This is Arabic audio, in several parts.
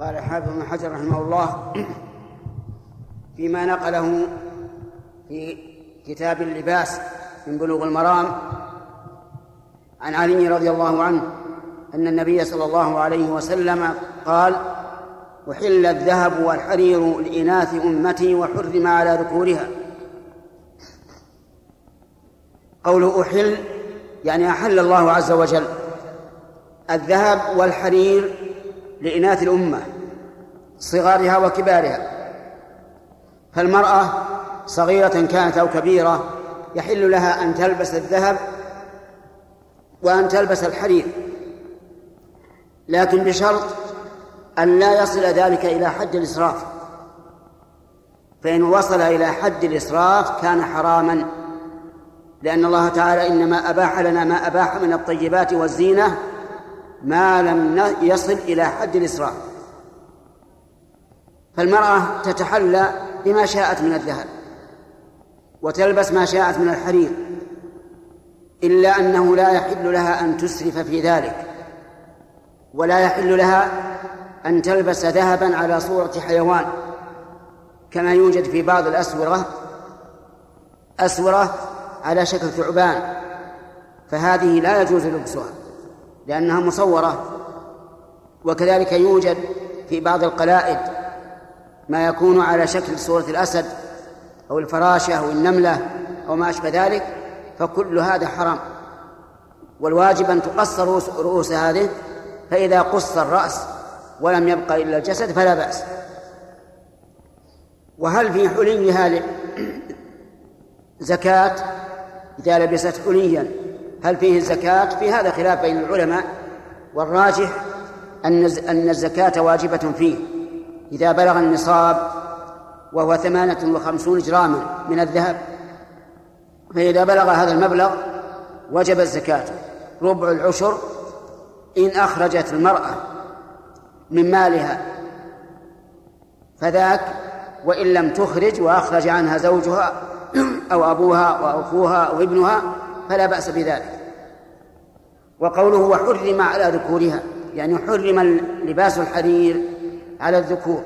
قال الحافظ بن حجر رحمه الله فيما نقله في كتاب اللباس من بلوغ المرام عن علي رضي الله عنه أن النبي صلى الله عليه وسلم قال أحل الذهب والحرير لإناث أمتي وحرم على ذكورها. قول أحل يعني أحل الله عز وجل. الذهب والحرير لإناث الأمة صغارها وكبارها. فالمرأة صغيرة كانت أو كبيرة يحل لها أن تلبس الذهب وأن تلبس الحرير لكن بشرط أن لا يصل ذلك إلى حد الإسراف. فإن وصل إلى حد الإسراف كان حراما لأن الله تعالى إنما أباح لنا ما أباح من الطيبات والزينة ما لم يصل إلى حد الإسراف فالمرأة تتحلى بما شاءت من الذهب وتلبس ما شاءت من الحرير إلا أنه لا يحل لها أن تسرف في ذلك ولا يحل لها أن تلبس ذهبا على صورة حيوان كما يوجد في بعض الأسورة أسورة على شكل ثعبان فهذه لا يجوز لبسها. لأنها مصورة. وكذلك يوجد في بعض القلائد ما يكون على شكل صورة الأسد أو الفراشة أو النملة أو ما أشبه ذلك فكل هذا حرام. والواجب أن تقص رؤوس, رؤوس هذه فإذا قص الرأس ولم يبقى إلا الجسد فلا بأس. وهل في حليها زكاة؟ إذا لبست حليا. هل فيه الزكاة؟ في هذا خلاف بين العلماء. والراجح أن أن الزكاة واجبة فيه. إذا بلغ النصاب وهو ثمانية وخمسون جراما من الذهب فإذا بلغ هذا المبلغ وجب الزكاة. ربع العشر إن أخرجت المرأة من مالها فذاك وإن لم تخرج وأخرج عنها زوجها أو أبوها أو أخوها أو ابنها فلا بأس بذلك. وقوله وحرم على ذكورها يعني حرم لباس الحرير على الذكور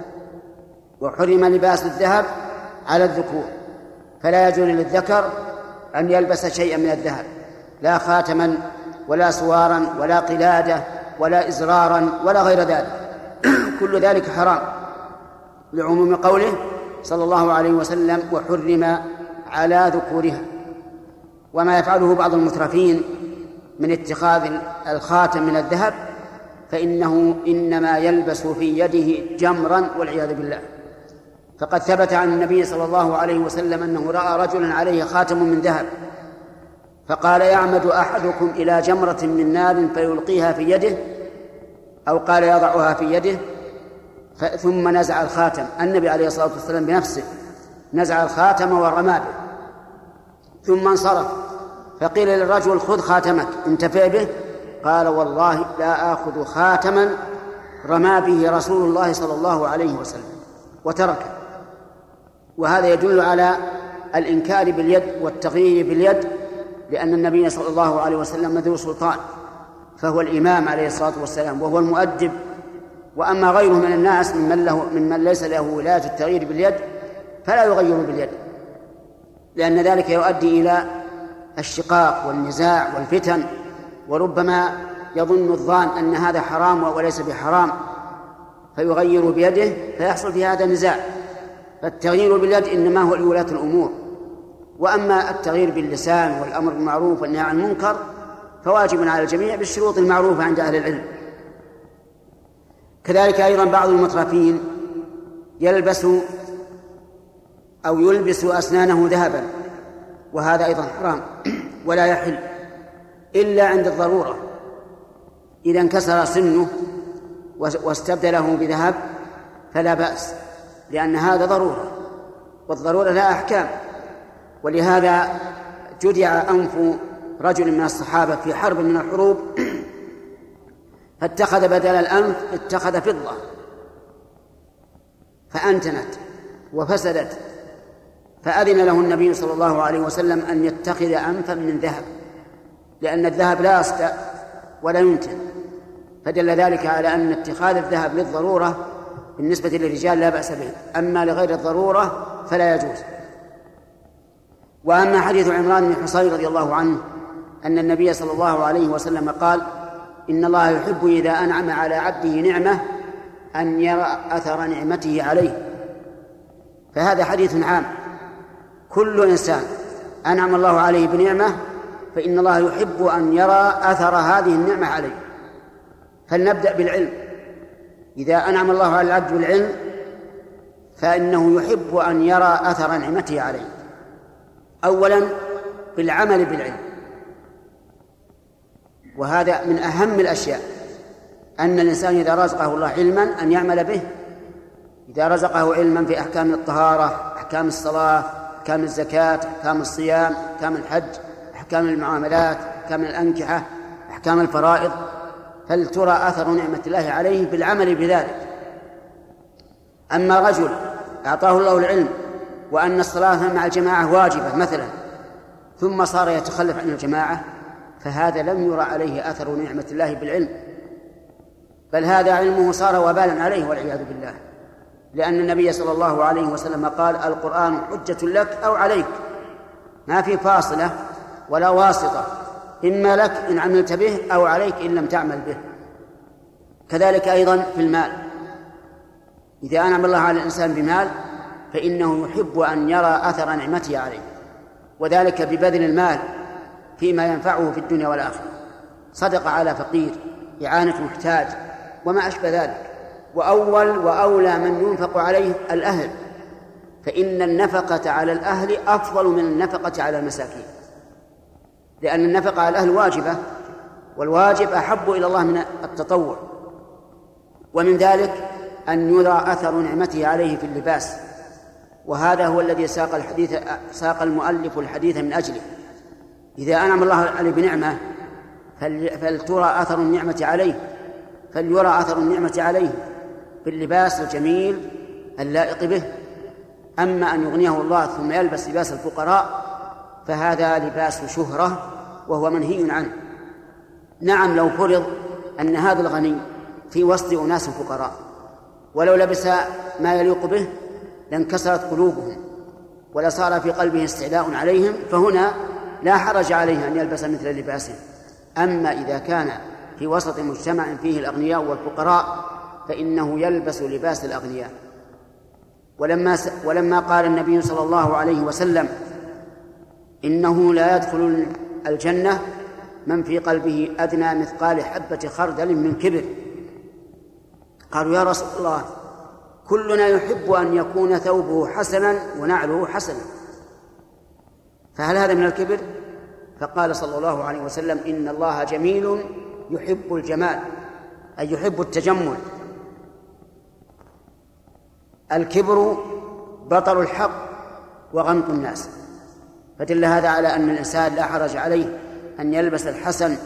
وحرم لباس الذهب على الذكور. فلا يجوز للذكر أن يلبس شيئا من الذهب لا خاتما ولا سوارا ولا قلادة ولا إزرارا ولا غير ذلك. كل ذلك حرام. لعموم قوله صلى الله عليه وسلم وحرم على ذكورها. وما يفعله بعض المترفين من اتخاذ الخاتم من الذهب فإنه إنما يلبس في يده جمرا والعياذ بالله. فقد ثبت عن النبي صلى الله عليه وسلم أنه رأى رجلا عليه خاتم من ذهب فقال يعمد أحدكم إلى جمرة من نار فيلقيها في يده أو قال يضعها في يده ثم نزع الخاتم. النبي عليه الصلاة والسلام بنفسه نزع الخاتم ورمى به. ثم انصرف. فقيل للرجل خذ خاتمك. انتفع به. قال والله لا آخذ خاتما رمى به رسول الله صلى الله عليه وسلم وتركه. وهذا يدل على الإنكار باليد والتغيير باليد لأن النبي صلى الله عليه وسلم ذو سلطان فهو الإمام عليه الصلاة والسلام وهو المؤدب. وأما غيره من الناس ممن له ممن ليس له ولاية التغيير باليد فلا يغير باليد. لأن ذلك يؤدي إلى الشقاق والنزاع والفتن وربما يظن الظان أن هذا حرام وليس بحرام فيغير بيده فيحصل في هذا نزاع. فالتغيير باليد إنما هو لولاة الأمور. وأما التغيير باللسان والأمر بالمعروف والنهي عن المنكر فواجب على الجميع بالشروط المعروفة عند أهل العلم. كذلك أيضا بعض المترفين يلبس أو يلبس أسنانه ذهبا. وهذا أيضا حرام. ولا يحل. إلا عند الضرورة. إذا انكسر سنه واستبدله بذهب فلا بأس. لأن هذا ضرورة. والضرورة لها أحكام. ولهذا جدع أنف رجل من الصحابة في حرب من الحروب. فاتخذ بدل الأنف اتخذ فضة. فأنتنت وفسدت. فأذن له النبي صلى الله عليه وسلم أن يتخذ أنفا من ذهب لأن الذهب لا يصدأ ولا ينتن. فدل ذلك على أن اتخاذ الذهب للضرورة بالنسبة للرجال لا بأس به أما لغير الضرورة فلا يجوز. وأما حديث عمران بن حصين رضي الله عنه أن النبي صلى الله عليه وسلم قال إن الله يحب إذا أنعم على عبده نعمة أن يرى أثر نعمته عليه. فهذا حديث عام. كل إنسان. أنعم الله عليه بنعمة فإن الله يحب أن يرى أثر هذه النعمة عليه. فلنبدأ بالعلم. إذا أنعم الله على العبد بالعلم فإنه يحب أن يرى أثر نعمته عليه. أولا بالعمل بالعلم. وهذا من أهم الأشياء. أن الإنسان إذا رزقه الله علما أن يعمل به. إذا رزقه علما في أحكام الطهارة أحكام الصلاة أحكام الزكاة أحكام الصيام أحكام الحج أحكام المعاملات أحكام الأنكحة أحكام الفرائض. فلترى أثر نعمة الله عليه بالعمل بذلك؟ أما رجل أعطاه الله العلم وأن الصلاة مع الجماعة واجبة مثلا ثم صار يتخلف عن الجماعة فهذا لم يرى عليه أثر نعمة الله بالعلم. بل هذا علمه صار وبالا عليه والعياذ بالله. لأن النبي صلى الله عليه وسلم قال القرآن حجة لك أو عليك. ما في فاصلة ولا واسطة. إما لك إن عملت به أو عليك إن لم تعمل به. كذلك أيضا في المال. إذا أنعم الله على الإنسان بمال فإنه يحب أن يرى أثر نعمته عليه. وذلك ببذل المال فيما ينفعه في الدنيا والآخرة. صدق على فقير إعانة محتاج وما أشبه ذلك. وأول وأولى من ينفق عليه الأهل فإن النفقة على الأهل أفضل من النفقة على المساكين. لأن النفقة على الأهل واجبة والواجب أحب إلى الله من التطوع. ومن ذلك أن يرى أثر نعمته عليه في اللباس. وهذا هو الذي ساق الحديث ساق المؤلف الحديث من أجله. إذا أنعم الله عليه بنعمة فلترى أثر النعمة عليه. فليرى أثر النعمة عليه. باللباس الجميل اللائق به. أما أن يغنيه الله ثم يلبس لباس الفقراء فهذا لباس شهرة وهو منهي عنه. نعم لو فرض أن هذا الغني في وسط أناس فقراء ولو لبس ما يليق به لانكسرت قلوبهم ولصار في قلبه استعلاء عليهم فهنا لا حرج عليه أن يلبس مثل لباسه. أما إذا كان في وسط مجتمع فيه الأغنياء والفقراء فإنه يلبس لباس الأغنياء. ولما ولما قال النبي صلى الله عليه وسلم إنه لا يدخل الجنة من في قلبه أدنى مثقال حبة خردل من كبر. قالوا يا رسول الله كلنا يحب أن يكون ثوبه حسنا ونعله حسنا. فهل هذا من الكبر؟ فقال صلى الله عليه وسلم إن الله جميل يحب الجمال أي يحب التجمل. الكبر بطل الحق وغمط الناس. فدل هذا على أن الإنسان لا حرج عليه أن يلبس الحسن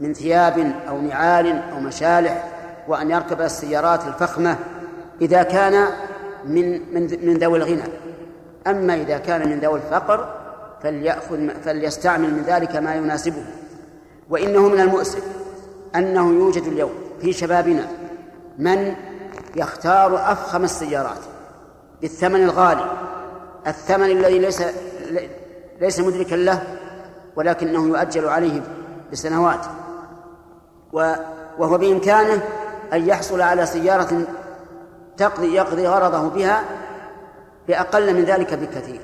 من ثياب أو نعال أو مشالح وأن يركب السيارات الفخمة إذا كان من من من ذوي الغنى. أما إذا كان من ذوي الفقر فليأخذ فليستعمل من ذلك ما يناسبه. وإنه من المؤسف أنه يوجد اليوم في شبابنا من يختار أفخم السيارات بالثمن الغالي. الثمن الذي ليس ليس مدركا له ولكنه يؤجل عليه بسنوات. وهو بإمكانه أن يحصل على سيارة تقضي يقضي غرضه بها بأقل من ذلك بكثير.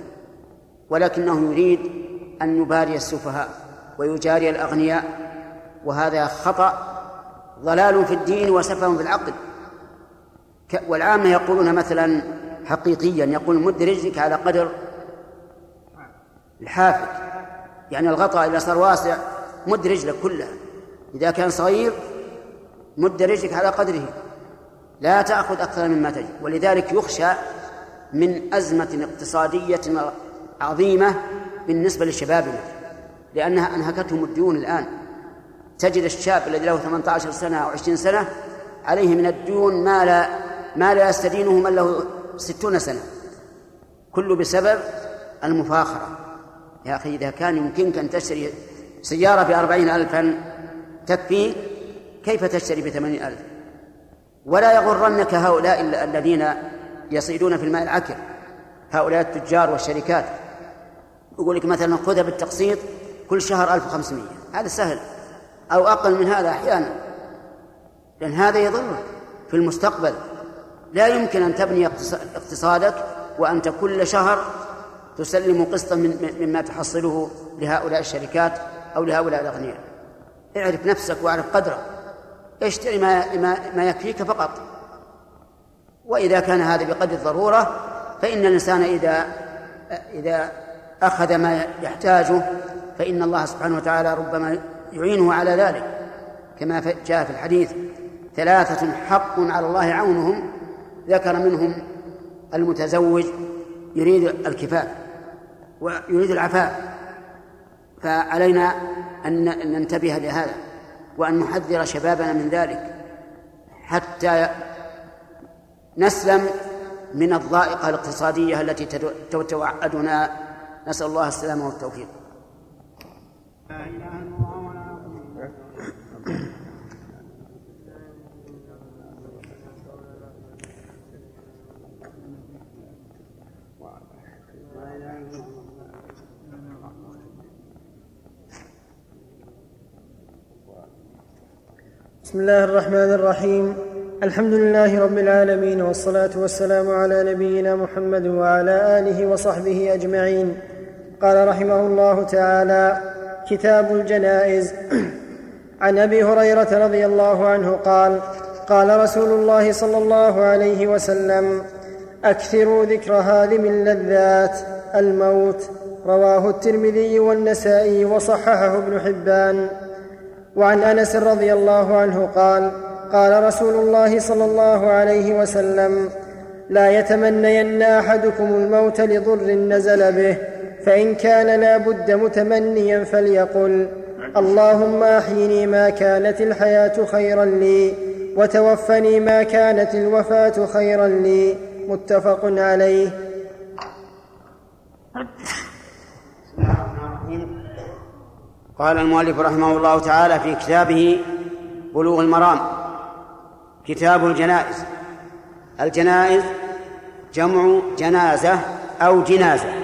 ولكنه يريد أن يباري السفهاء ويجاري الأغنياء وهذا خطأ ضلال في الدين وسفه في العقل. والعامة يقولون مثلا حقيقيا يقول مد رجلك على قدر الحافل يعني الغطاء إذا صار واسع مد رجلك كلها. إذا كان صغير مد رجلك على قدره. لا تأخذ أكثر مما تجد. ولذلك يخشى من أزمة اقتصادية عظيمة بالنسبة لشبابنا لأنها أنهكتهم الديون الآن. تجد الشاب الذي له 18 سنة أو 20 سنة عليه من الديون ما لا ما لا يستدينه من له 60 سنة. كله بسبب المفاخرة. يا أخي إذا كان يمكنك أن تشتري سيارة بأربعين ألفا تكفي كيف تشتري بثمانين ألف؟ ولا يغرنك هؤلاء الذين يصيدون في الماء العكر. هؤلاء التجار والشركات. يقول لك مثلا خذها بالتقسيط كل شهر 1500 هذا سهل. أو أقل من هذا أحيانا. لأن هذا يضرك في المستقبل. لا يمكن أن تبني اقتصادك وأنت كل شهر تسلم قسطا مما تحصله لهؤلاء الشركات أو لهؤلاء الأغنياء. اعرف نفسك واعرف قدرك. اشتري ما, ما, ما يكفيك فقط. وإذا كان هذا بقدر الضرورة فإن الإنسان إذا إذا أخذ ما يحتاجه فإن الله سبحانه وتعالى ربما يعينه على ذلك. كما جاء في الحديث ثلاثة حق على الله عونهم ذكر منهم المتزوج يريد الكفاف ويريد العفاف فعلينا أن ننتبه لهذا وأن نحذر شبابنا من ذلك حتى نسلم من الضائقة الاقتصادية التي تتوعدنا. نسأل الله السلامة والتوفيق. بسم الله الرحمن الرحيم. الحمد لله رب العالمين والصلاة والسلام على نبينا محمد وعلى آله وصحبه أجمعين. قال رحمه الله تعالى كتاب الجنائز. عن أبي هريرة رضي الله عنه قال قال رسول الله صلى الله عليه وسلم أكثروا ذكر هادم اللذات الموت. رواه الترمذي والنسائي وصححه ابن حبان. وعن أنس رضي الله عنه قال قال رسول الله صلى الله عليه وسلم لا يتمنين أحدكم الموت لضر نزل به فإن كان لا بد متمنيا فليقل اللهم أحيني ما كانت الحياة خيرا لي وتوفني ما كانت الوفاة خيرا لي متفق عليه. قال المؤلف رحمه الله تعالى في كتابه بلوغ المرام كتاب الجنائز. الجنائز جمع جنازة أو جنازة.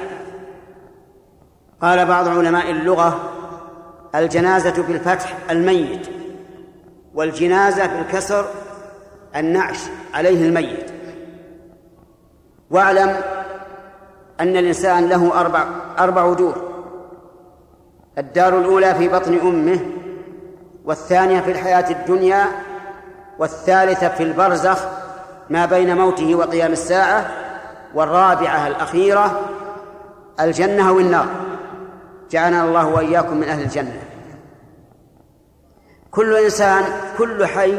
قال بعض علماء اللغة الجنازة بالفتح الميت والجنازة بالكسر النعش عليه الميت. واعلم أن الإنسان له أربع أربع وجوه. الدار الأولى في بطن أمه والثانية في الحياة الدنيا والثالثة في البرزخ ما بين موته وقيام الساعة والرابعة الأخيرة الجنة أو النار. جعلنا الله وإياكم من أهل الجنة. كل إنسان كل حي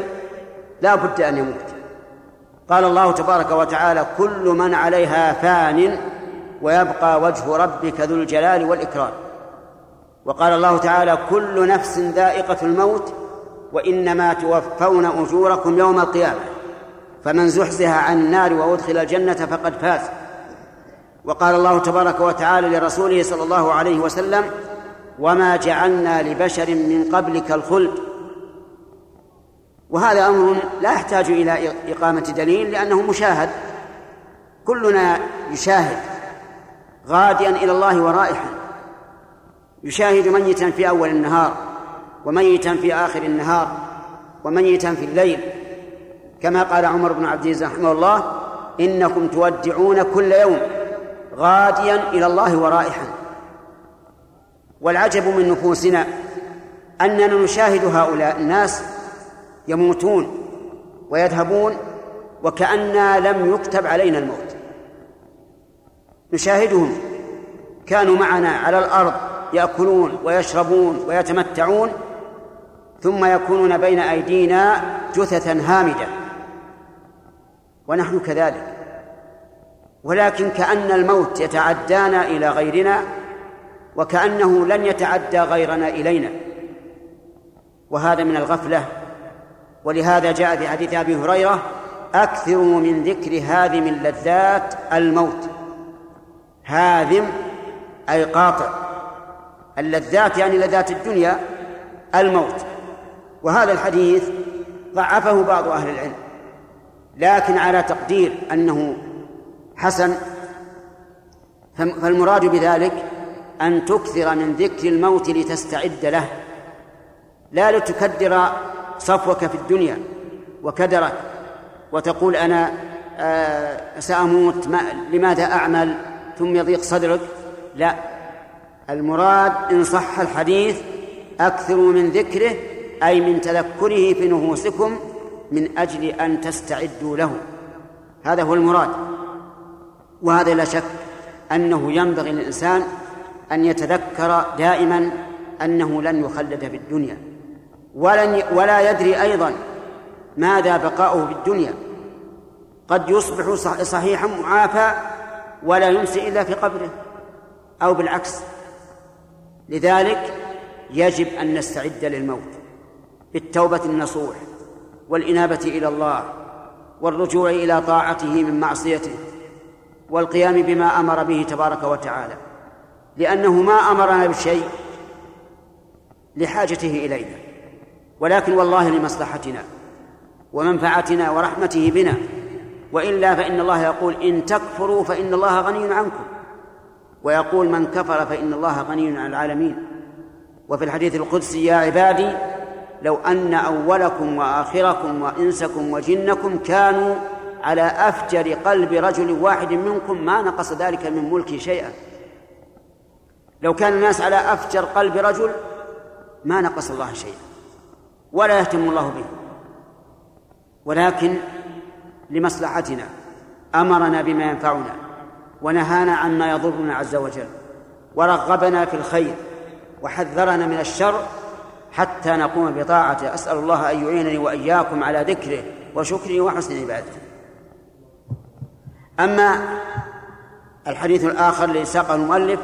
لا بد أن يموت. قال الله تبارك وتعالى كل من عليها فان ويبقى وجه ربك ذو الجلال والإكرام. وقال الله تعالى كل نفس ذائقة الموت وإنما توفون أجوركم يوم القيامة فمن زحزح عن النار وأدخل الجنة فقد فاز. وقال الله تبارك وتعالى لرسوله صلى الله عليه وسلم وما جعلنا لبشر من قبلك الخلد. وهذا أمر لا يحتاج إلى إقامة دليل لأنه مشاهد. كلنا يشاهد غاديا إلى الله ورائحا. يشاهد ميتا في أول النهار وميتا في آخر النهار وميتا في الليل. كما قال عمر بن عبد العزيز رحمه الله إنكم تودعون كل يوم غاديا إلى الله ورائحا. والعجب من نفوسنا أننا نشاهد هؤلاء الناس يموتون ويذهبون وكأننا لم يكتب علينا الموت. نشاهدهم كانوا معنا على الأرض يأكلون ويشربون ويتمتعون ثم يكونون بين أيدينا جثثا هامدة. ونحن كذلك. ولكن كأن الموت يتعدانا إلى غيرنا وكأنه لن يتعدى غيرنا إلينا. وهذا من الغفلة. ولهذا جاء في حديث أبي هريرة أكثروا من ذكر هادم اللذات الموت. هادم أي قاطع. اللذات يعني لذات الدنيا الموت. وهذا الحديث ضعفه بعض أهل العلم. لكن على تقدير أنه حسن فالمراد بذلك أن تكثر من ذكر الموت لتستعد له. لا لتكدر صفوك في الدنيا وكدرك وتقول أنا آه، سأموت ما لماذا أعمل؟ ثم يضيق صدرك؟ لا. المراد إن صح الحديث أكثروا من ذكره أي من تذكره في نفوسكم من أجل أن تستعدوا له. هذا هو المراد. وهذا لا شك أنه ينبغي للإنسان أن يتذكر دائما أنه لن يخلد في الدنيا. ولن ولا يدري أيضا ماذا بقاؤه في الدنيا. قد يصبح صحيحا معافى ولا يمسي إلا في قبره أو بالعكس. لذلك يجب أن نستعد للموت بالتوبة النصوح والإنابة إلى الله والرجوع إلى طاعته من معصيته والقيام بما أمر به تبارك وتعالى لأنه ما أمرنا بشيء لحاجته إلينا ولكن والله لمصلحتنا ومنفعتنا ورحمته بنا وإلا فإن الله يقول إن تكفروا فإن الله غني عنكم. ويقول من كفر فإن الله غني عن العالمين. وفي الحديث القدسي يا عبادي لو أن أولكم وآخركم وإنسكم وجنكم كانوا على أفجر قلب رجل واحد منكم ما نقص ذلك من ملكي شيئا. لو كان الناس على أفجر قلب رجل ما نقص الله شيئا. ولا يهتم الله به. ولكن لمصلحتنا أمرنا بما ينفعنا. ونهانا عما يضرنا عز وجل. ورغبنا في الخير وحذرنا من الشر حتى نقوم بطاعته. أسأل الله أن يعينني وإياكم على ذكره وشكره وحسن عبادته. أما الحديث الآخر الذي ساقه المؤلف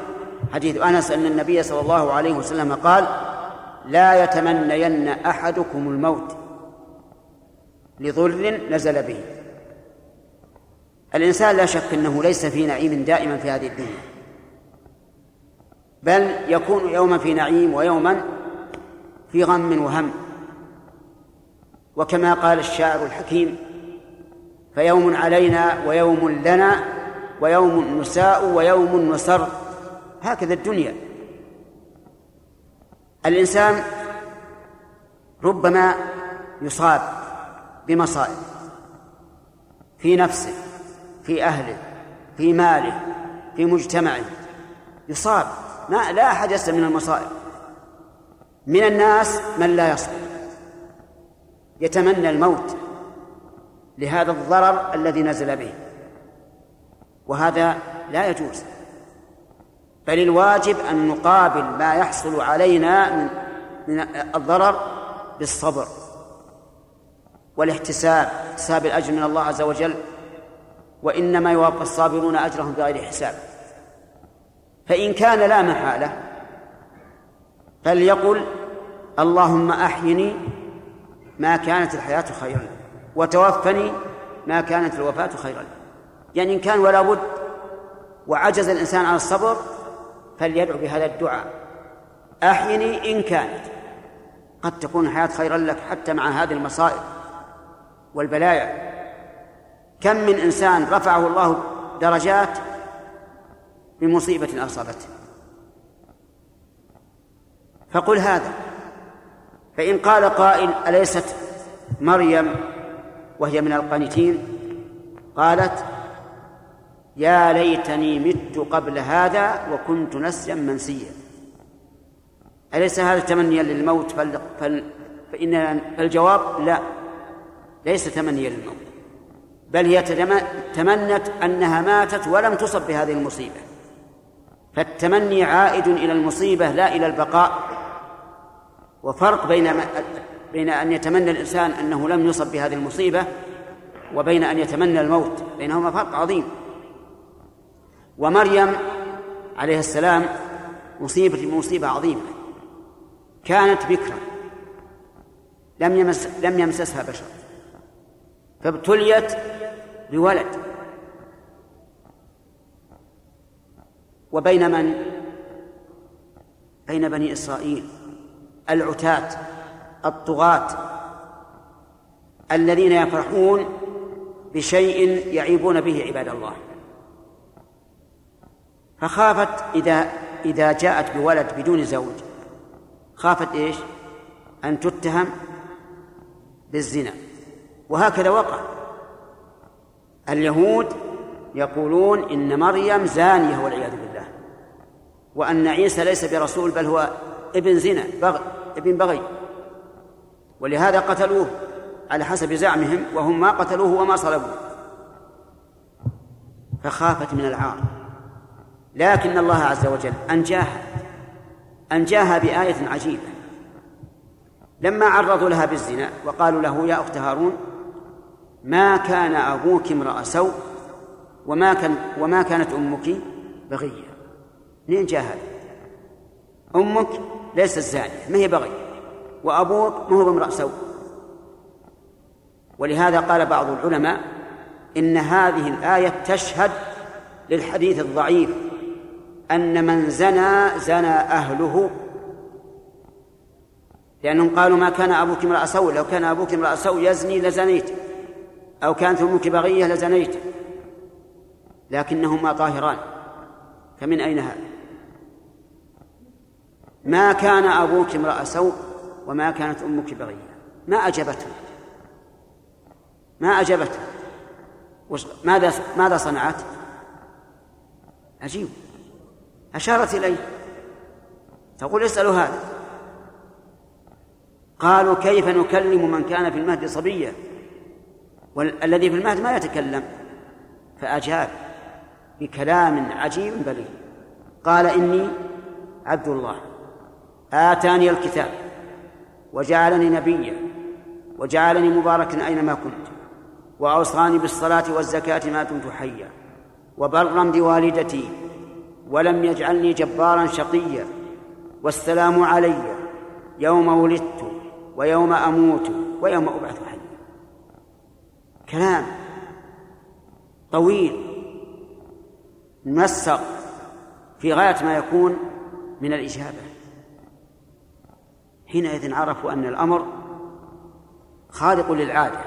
حديث أنس أن النبي صلى الله عليه وسلم قال لا يتمنين أحدكم الموت لضر نزل به. الإنسان لا شك أنه ليس في نعيم دائما في هذه الدنيا بل يكون يوما في نعيم ويوما في غم وهم. وكما قال الشاعر الحكيم فيوم علينا ويوم لنا ويوم نساء ويوم نسر. هكذا الدنيا. الإنسان ربما يصاب بمصائب في نفسه في أهله في ماله في مجتمعه. يصاب. ما لا أحد يسلم من المصائب. من الناس من لا يصبر يتمنى الموت لهذا الضرر الذي نزل به. وهذا لا يجوز. بل الواجب أن نقابل ما يحصل علينا من من الضرر بالصبر والاحتساب احتساب الأجر من الله عز وجل. وإنما يوفى الصابرون أجرهم بغير حساب. فإن كان لا محالة فليقل اللهم أحيني ما كانت الحياة خيرا وتوفني ما كانت الوفاة خيرا. يعني إن كان ولا بد وعجز الإنسان عن الصبر فليدعو بهذا الدعاء. أحيني إن كانت. قد تكون الحياة خيرا لك حتى مع هذه المصائب والبلايا. كم من إنسان رفعه الله درجات بمصيبة أصابته؟ فقل هذا. فإن قال قائل أليست مريم وهي من القانتين؟ قالت يا ليتني مت قبل هذا وكنت نسيا منسيا. أليس هذا تمنيا للموت؟ فل... فل... فإن فالجواب لا ليس تمنيا للموت. بل هي تمنت أنها ماتت ولم تصب بهذه المصيبة. فالتمني عائد إلى المصيبة لا إلى البقاء. وفرق بين بين أن يتمنى الإنسان أنه لم يصب بهذه المصيبة وبين أن يتمنى الموت. بينهما فرق عظيم. ومريم عليه السلام مصيبة مصيبة عظيمة. كانت بكرا. لم يمس لم يمسسها بشر. فابتليت بولد. وبين من؟ بين بني إسرائيل. العتاة الطغاة الذين يفرحون بشيء يعيبون به عباد الله. فخافت إذا إذا جاءت بولد بدون زوج خافت إيش؟ أن تتهم بالزنا. وهكذا وقع. اليهود يقولون إن مريم زانية والعياذ بالله وأن عيسى ليس برسول بل هو ابن زنا بغي ابن بغي. ولهذا قتلوه على حسب زعمهم وهم ما قتلوه وما صلبوه. فخافت من العار. لكن الله عز وجل أنجاها أنجاها بآية عجيبة. لما عرضوا لها بالزنا وقالوا له يا أخت هارون ما كان أبوك امرأ سوء وما كان وما كانت أمك بغية. منين جاء هذا؟ أمك ليست زانية ما هي بغي وأبوك ما هو بامرأ سوء. ولهذا قال بعض العلماء إن هذه الآية تشهد للحديث الضعيف أن من زنى زنى أهله. لأنهم قالوا ما كان أبوك امرأ سوء لو كان أبوك امرأ سوء يزني لزنيت. أو كانت أمك بغية لزنيت لكنهما طاهران. فمن أين هذا؟ ما كان أبوك امرأ سوء وما كانت أمك بغية ما أجابته؟ ما أجابته؟ ماذا ماذا صنعت؟ عجيب. أشارت إليه. تقول اسألوا هذا. قالوا كيف نكلم من كان في المهد صبيا؟ والذي في المهد ما يتكلم. فأجاب بكلام عجيب بليغ. قال إني عبد الله. آتاني الكتاب وجعلني نبيا وجعلني مباركا أينما كنت وأوصاني بالصلاة والزكاة ما دمت حيا وبرا بوالدتي ولم يجعلني جبارا شقيا والسلام علي يوم ولدت ويوم أموت ويوم أبعث حيا. كلام طويل منسق في غاية ما يكون من الإجابة. حينئذ عرفوا أن الأمر خارق للعادة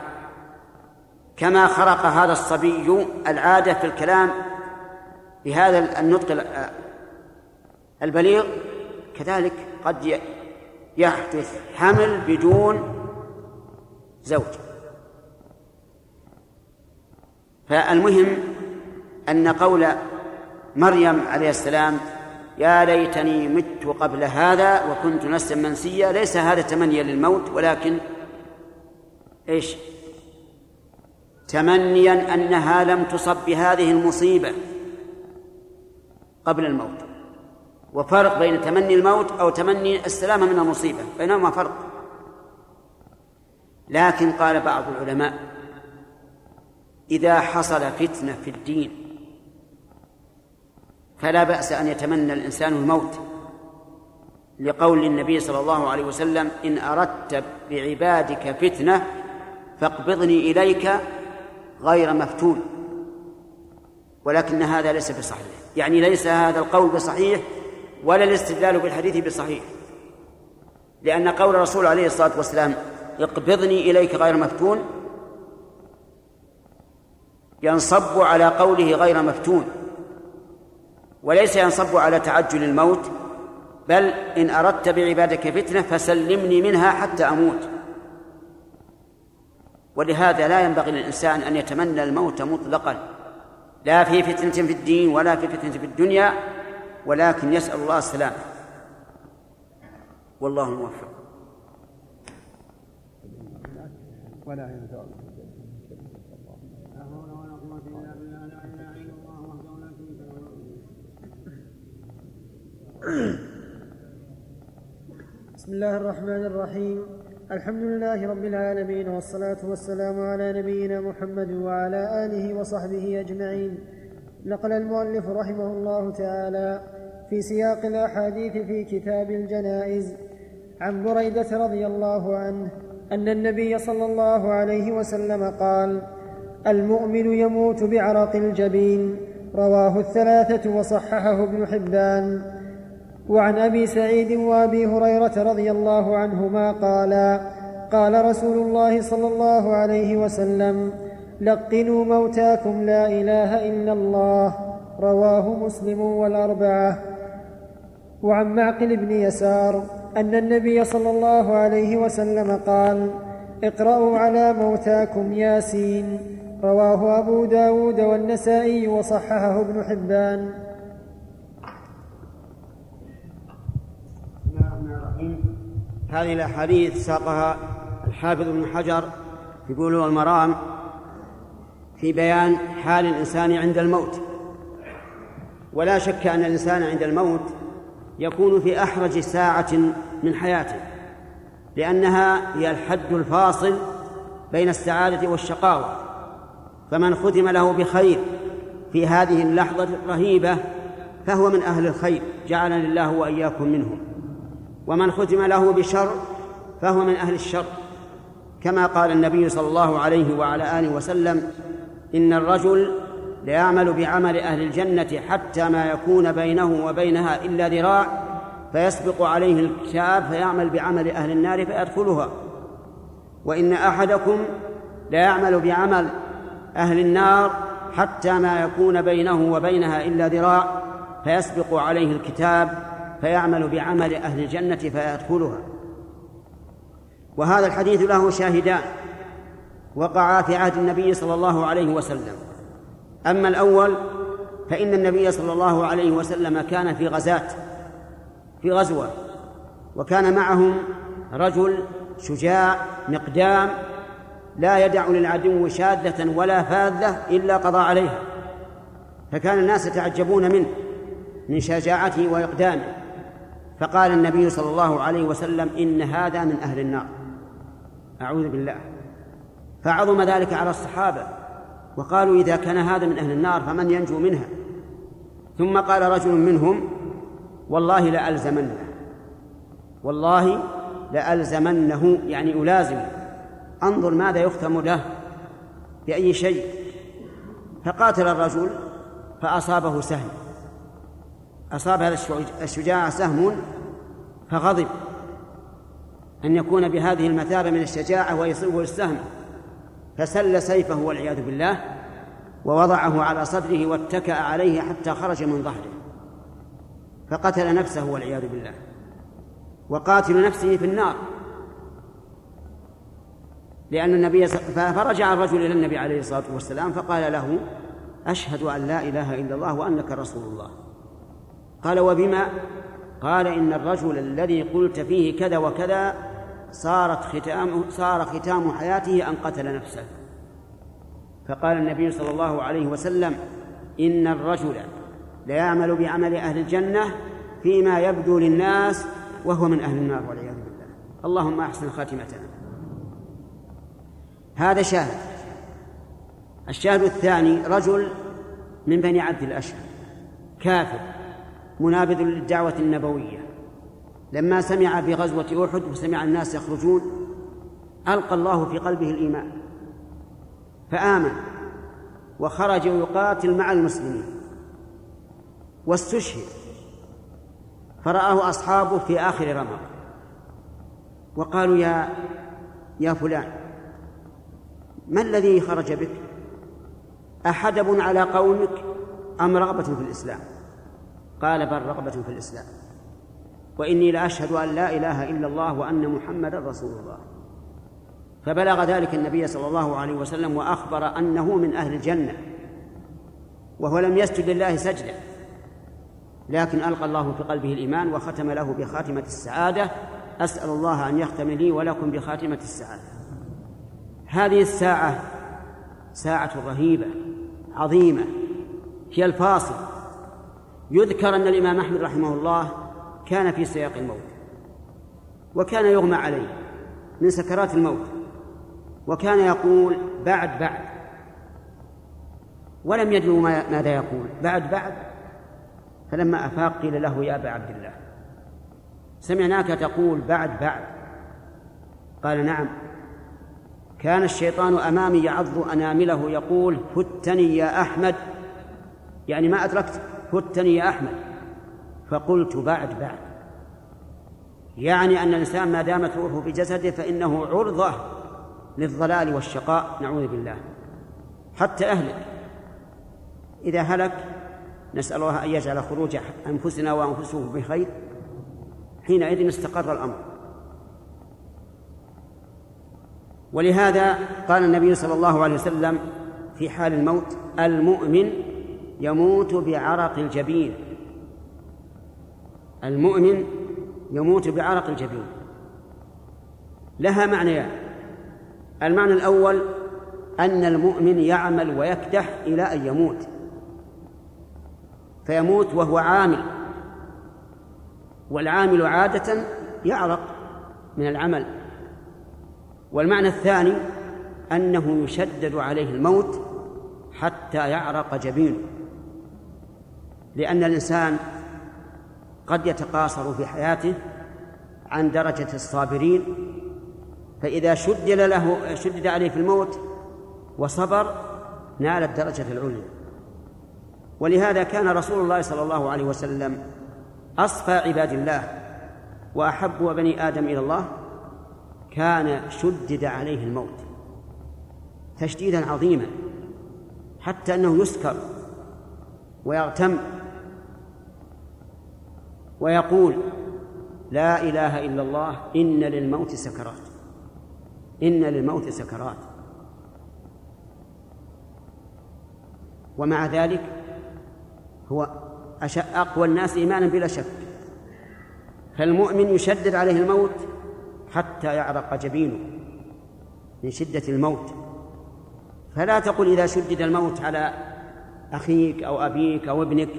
كما خرق هذا الصبي العادة في الكلام بهذا النطق البليغ كذلك قد يحدث حمل بدون زوج. فالمهم أن قول مريم عليه السلام يا ليتني مت قبل هذا وكنت نفسا منسيا ليس هذا تمنيا للموت ولكن إيش؟ تمنيا أنها لم تصب بهذه المصيبة قبل الموت. وفرق بين تمني الموت أو تمني السلامة من المصيبة بينهما فرق. لكن قال بعض العلماء إذا حصل فتنة في الدين فلا بأس أن يتمنى الإنسان الموت. لقول النبي صلى الله عليه وسلم إن أردت بعبادك فتنة فاقبضني إليك غير مفتون. ولكن هذا ليس بصحيح. يعني ليس هذا القول بصحيح ولا الاستدلال بالحديث بصحيح. لأن قول الرسول عليه الصلاة والسلام اقبضني إليك غير مفتون ينصب على قوله غير مفتون. وليس ينصب على تعجل الموت بل إن أردت بعبادك فتنة فسلمني منها حتى أموت. ولهذا لا ينبغي للإنسان أن يتمنى الموت مطلقا. لا في فتنة في الدين ولا في فتنة في الدنيا ولكن يسأل الله السلامة. والله الموفق ولا بسم الله الرحمن الرحيم. الحمد لله رب العالمين والصلاة والسلام على نبينا محمد وعلى آله وصحبه أجمعين. نقل المؤلف رحمه الله تعالى في سياق الأحاديث في كتاب الجنائز عن بريدة رضي الله عنه أن النبي صلى الله عليه وسلم قال المؤمن يموت بعرق الجبين رواه الثلاثة وصححه ابن حبان. وعن أبي سعيد وأبي هريرة رضي الله عنهما قالا قال رسول الله صلى الله عليه وسلم لقنوا موتاكم لا إله إلا الله رواه مسلم والأربعة. وعن معقل بن يسار أن النبي صلى الله عليه وسلم قال اقرأوا على موتاكم ياسين رواه أبو داود والنسائي وصححه ابن حبان. هذه الأحاديث ساقها الحافظ ابن حجر في بلوغ المرام في بيان حال الإنسان عند الموت. ولا شك أن الإنسان عند الموت يكون في أحرج ساعة من حياته لأنها هي الحد الفاصل بين السعادة والشقاوة. فمن ختم له بخير في هذه اللحظة الرهيبة فهو من أهل الخير جعلني الله وإياكم منهم. ومن ختم له بشر فهو من أهل الشر. كما قال النبي صلى الله عليه وعلى آله وسلم إن الرجل ليعمل بعمل أهل الجنة حتى ما يكون بينه وبينها إلا ذراع فيسبق عليه الكتاب فيعمل بعمل أهل النار فيدخلها. وإن أحدكم ليعمل بعمل أهل النار حتى ما يكون بينه وبينها إلا ذراع فيسبق عليه الكتاب فيعمل بعمل أهل الجنة فيدخلها. وهذا الحديث له شاهدان وقعا في عهد النبي صلى الله عليه وسلم. أما الأول فإن النبي صلى الله عليه وسلم كان في غزاة في غزوة وكان معهم رجل شجاع مقدام لا يدع للعدو شاذة ولا فاذة إلا قضى عليها. فكان الناس يتعجبون منه من شجاعته وإقدامه. فقال النبي صلى الله عليه وسلم إن هذا من أهل النار. أعوذ بالله. فعظم ذلك على الصحابة وقالوا إذا كان هذا من أهل النار فمن ينجو منها؟ ثم قال رجل منهم والله لألزمنه. والله لألزمنه يعني ألازم انظر ماذا يختم له بأي شيء. فقاتل الرجل فأصابه سهم. أصاب هذا الشجاع سهم فغضب أن يكون بهذه المثابة من الشجاعة ويصيبه السهم. فسل سيفه والعياذ بالله ووضعه على صدره واتكأ عليه حتى خرج من ظهره. فقتل نفسه والعياذ بالله. وقاتل نفسه في النار. لأن النبي فرجع الرجل إلى النبي عليه الصلاة والسلام فقال له أشهد أن لا إله إلا الله وأنك رسول الله. قال وبما قال إن الرجل الذي قلت فيه كذا وكذا صارت ختام صار ختام حياته أن قتل نفسه. فقال النبي صلى الله عليه وسلم إن الرجل ليعمل بعمل أهل الجنة فيما يبدو للناس وهو من أهل النار والعياذ بالله. اللهم أحسن خاتمتنا. هذا شاهد. الشاهد الثاني رجل من بني عبد الأشهر كافر. منابذ للدعوة النبوية. لما سمع في غزوة أحد وسمع الناس يخرجون ألقى الله في قلبه الإيمان فآمن وخرج يقاتل مع المسلمين. واستشهد فرآه أصحابه في آخر رمق وقالوا يا يا فلان ما الذي خرج بك؟ أحدب على قومك أم رغبة في الإسلام؟ قال بل رغبة في الإسلام. وإني لأشهد أن لا إله إلا الله وأن محمدا رسول الله. فبلغ ذلك النبي صلى الله عليه وسلم وأخبر أنه من أهل الجنة. وهو لم يسجد لله سجدة. لكن ألقى الله في قلبه الإيمان وختم له بخاتمة السعادة. أسأل الله أن يختم لي ولكم بخاتمة السعادة. هذه الساعة ساعة رهيبة عظيمة. هي الفاصل. يذكر أن الإمام أحمد رحمه الله كان في سياق الموت وكان يغمى عليه من سكرات الموت وكان يقول بعد بعد ولم يدروا ماذا يقول بعد بعد. فلما أفاق قيل له يا أبا عبد الله سمعناك تقول بعد بعد. قال نعم. كان الشيطان أمامي يعض أنامله يقول فتني يا أحمد. يعني ما أدركت فتني يا أحمد. فقلت بعد بعد. يعني أن الإنسان ما دامت روحه في جسده فإنه عرضة للضلال والشقاء نعوذ بالله. حتى أهلك. إذا هلك نسأل الله أن يجعل خروج أنفسنا وأنفسه بخير. حينئذ استقر الأمر. ولهذا قال النبي صلى الله عليه وسلم في حال الموت المؤمن يموت بعرق الجبين. المؤمن يموت بعرق الجبين. لها معنيان. المعنى الأول أن المؤمن يعمل ويكدح إلى أن يموت. فيموت وهو عامل. والعامل عادة يعرق من العمل. والمعنى الثاني أنه يشدد عليه الموت حتى يعرق جبينه. لأن الإنسان قد يتقاصر في حياته عن درجة الصابرين فإذا شدد له شدد عليه في الموت وصبر نال الدرجة العليا. ولهذا كان رسول الله صلى الله عليه وسلم أصفى عباد الله وأحب بني آدم إلى الله كان شدد عليه الموت تشديدا عظيما حتى أنه يسكر. ويغتم ويقول لا إله إلا الله إن للموت سكرات. إن للموت سكرات. ومع ذلك هو أقوى الناس إيمانا بلا شك. فالمؤمن يشدد عليه الموت حتى يعرق جبينه من شدة الموت. فلا تقل إذا شدد الموت على أخيك أو أبيك أو ابنك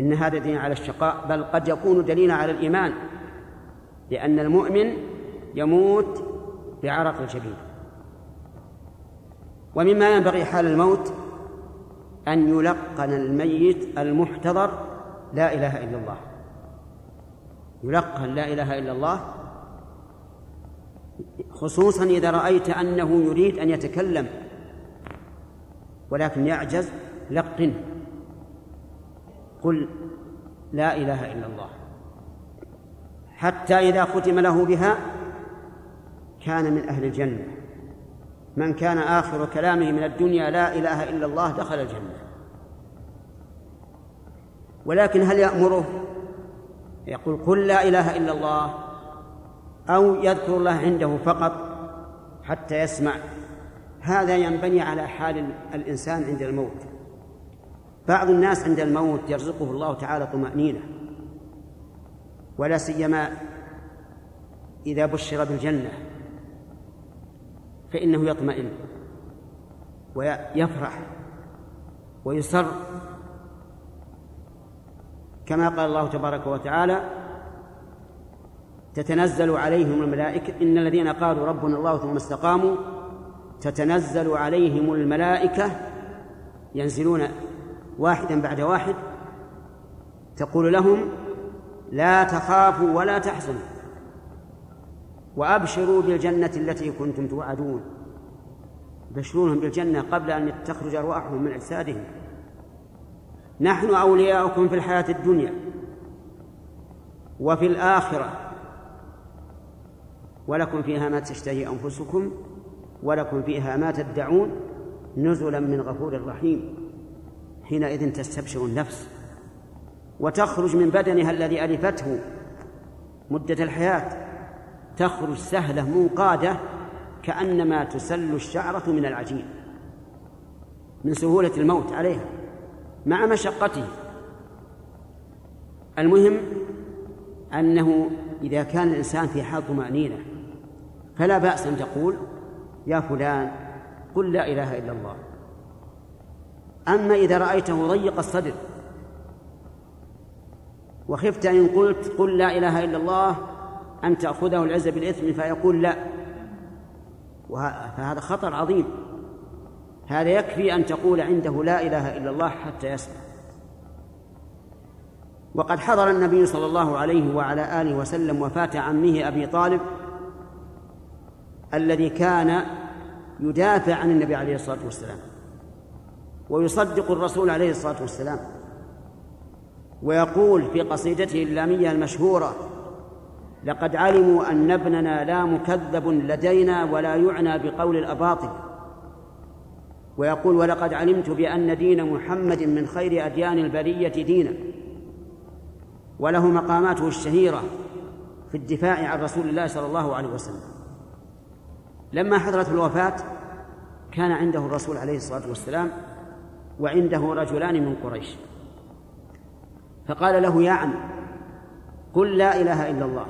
إن هذا دين على الشقاء بل قد يكون دليلا على الإيمان لأن المؤمن يموت بعرق الجبين ومما ينبغي حال الموت أن يلقن الميت المحتضر لا إله إلا الله. يلقن لا إله إلا الله خصوصا إذا رأيت أنه يريد أن يتكلم ولكن يعجز لقنه قل لا إله إلا الله. حتى إذا ختم له بها كان من أهل الجنة. من كان آخر كلامه من الدنيا لا إله إلا الله دخل الجنة. ولكن هل يأمره؟ يقول قل لا إله إلا الله أو يذكر الله عنده فقط حتى يسمع. هذا ينبني على حال الإنسان عند الموت. بعض الناس عند الموت يرزقه الله تعالى طمأنينة ولا سيما إذا بشر بالجنة فإنه يطمئن ويفرح ويسر. كما قال الله تبارك وتعالى تتنزل عليهم الملائكة إن الذين قالوا ربنا الله ثم استقاموا تتنزل عليهم الملائكة ينزلون واحدا بعد واحد تقول لهم لا تخافوا ولا تحزنوا وأبشروا بالجنة التي كنتم توعدون. بشرونهم بالجنة قبل أن تخرج أرواحهم من أجسادهم. نحن أولياؤكم في الحياة الدنيا وفي الآخرة. ولكم فيها ما تشتهي أنفسكم ولكم فيها ما تدعون. نزلا من غفور رحيم. حينئذ تستبشر النفس وتخرج من بدنها الذي ألفته مدة الحياة تخرج سهلة منقادة كأنما تسل الشعرة من العجين من سهولة الموت عليها مع مشقته. المهم أنه إذا كان الإنسان في حال طمأنينة فلا بأس أن تقول يا فلان قل لا إله إلا الله. أما إذا رأيته ضيق الصدر. وخفت إن قلت قل لا إله إلا الله أن تأخذه العزة بالإثم فيقول لا. فهذا خطر عظيم. هذا يكفي أن تقول عنده لا إله إلا الله حتى يسمع. وقد حضر النبي صلى الله عليه وعلى آله وسلم وفاة عمه أبي طالب الذي كان يدافع عن النبي عليه الصلاة والسلام. ويصدق الرسول عليه الصلاة والسلام. ويقول في قصيدته اللامية المشهورة لقد علموا أن ابننا لا مكذب لدينا ولا يعنى بقول الأباطل. ويقول ولقد علمت بأن دين محمد من خير أديان البرية دينا. وله مقاماته الشهيرة في الدفاع عن رسول الله صلى الله عليه وسلم. لما حضرت الوفاة كان عنده الرسول عليه الصلاة والسلام وعنده رجلان من قريش. فقال له يا عم قل لا إله إلا الله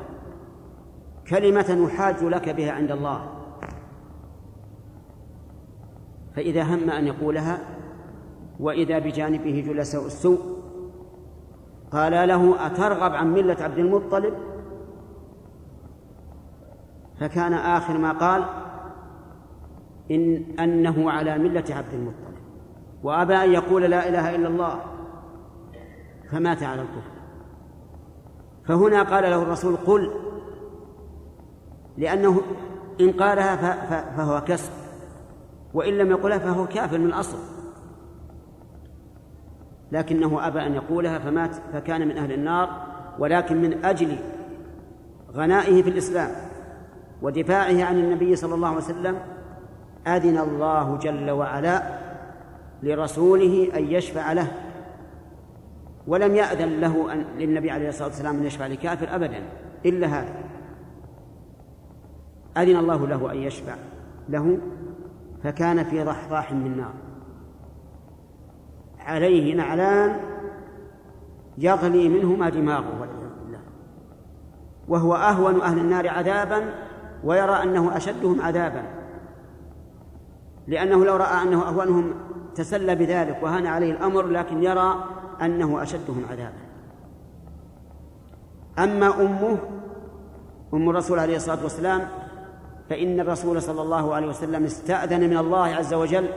كلمة نحاج لك بها عند الله. فإذا هم أن يقولها وإذا بجانبه جلساء السوء قال له أترغب عن ملة عبد المطلب؟ فكان آخر ما قال إن أنه على ملة عبد المطلب. وأبى أن يقول لا إله إلا الله فمات على الكفر. فهنا قال له الرسول قل لأنه إن قالها فهو كسر وإن لم يقلها فهو كافر من الأصل. لكنه أبى أن يقولها فمات فكان من أهل النار ولكن من أجل غنائه في الإسلام ودفاعه عن النبي صلى الله عليه وسلم أذن الله جل وعلا لرسوله أن يشفع له ولم يأذن له أن للنبي عليه الصلاة والسلام أن يشفع لكافر أبدا إلا هذا. أذن الله له أن يشفع له فكان في ضحضاح من نار. عليه نعلان يغلي منهما دماغه والعياذ بالله. وهو أهون أهل النار عذابا ويرى أنه أشدهم عذابا. لأنه لو رأى أنه أهونهم تسلى بذلك وهان عليه الأمر لكن يرى أنه أشدهم عذابا أما أمه أم الرسول عليه الصلاة والسلام فإن الرسول صلى الله عليه وسلم استأذن من الله عز وجل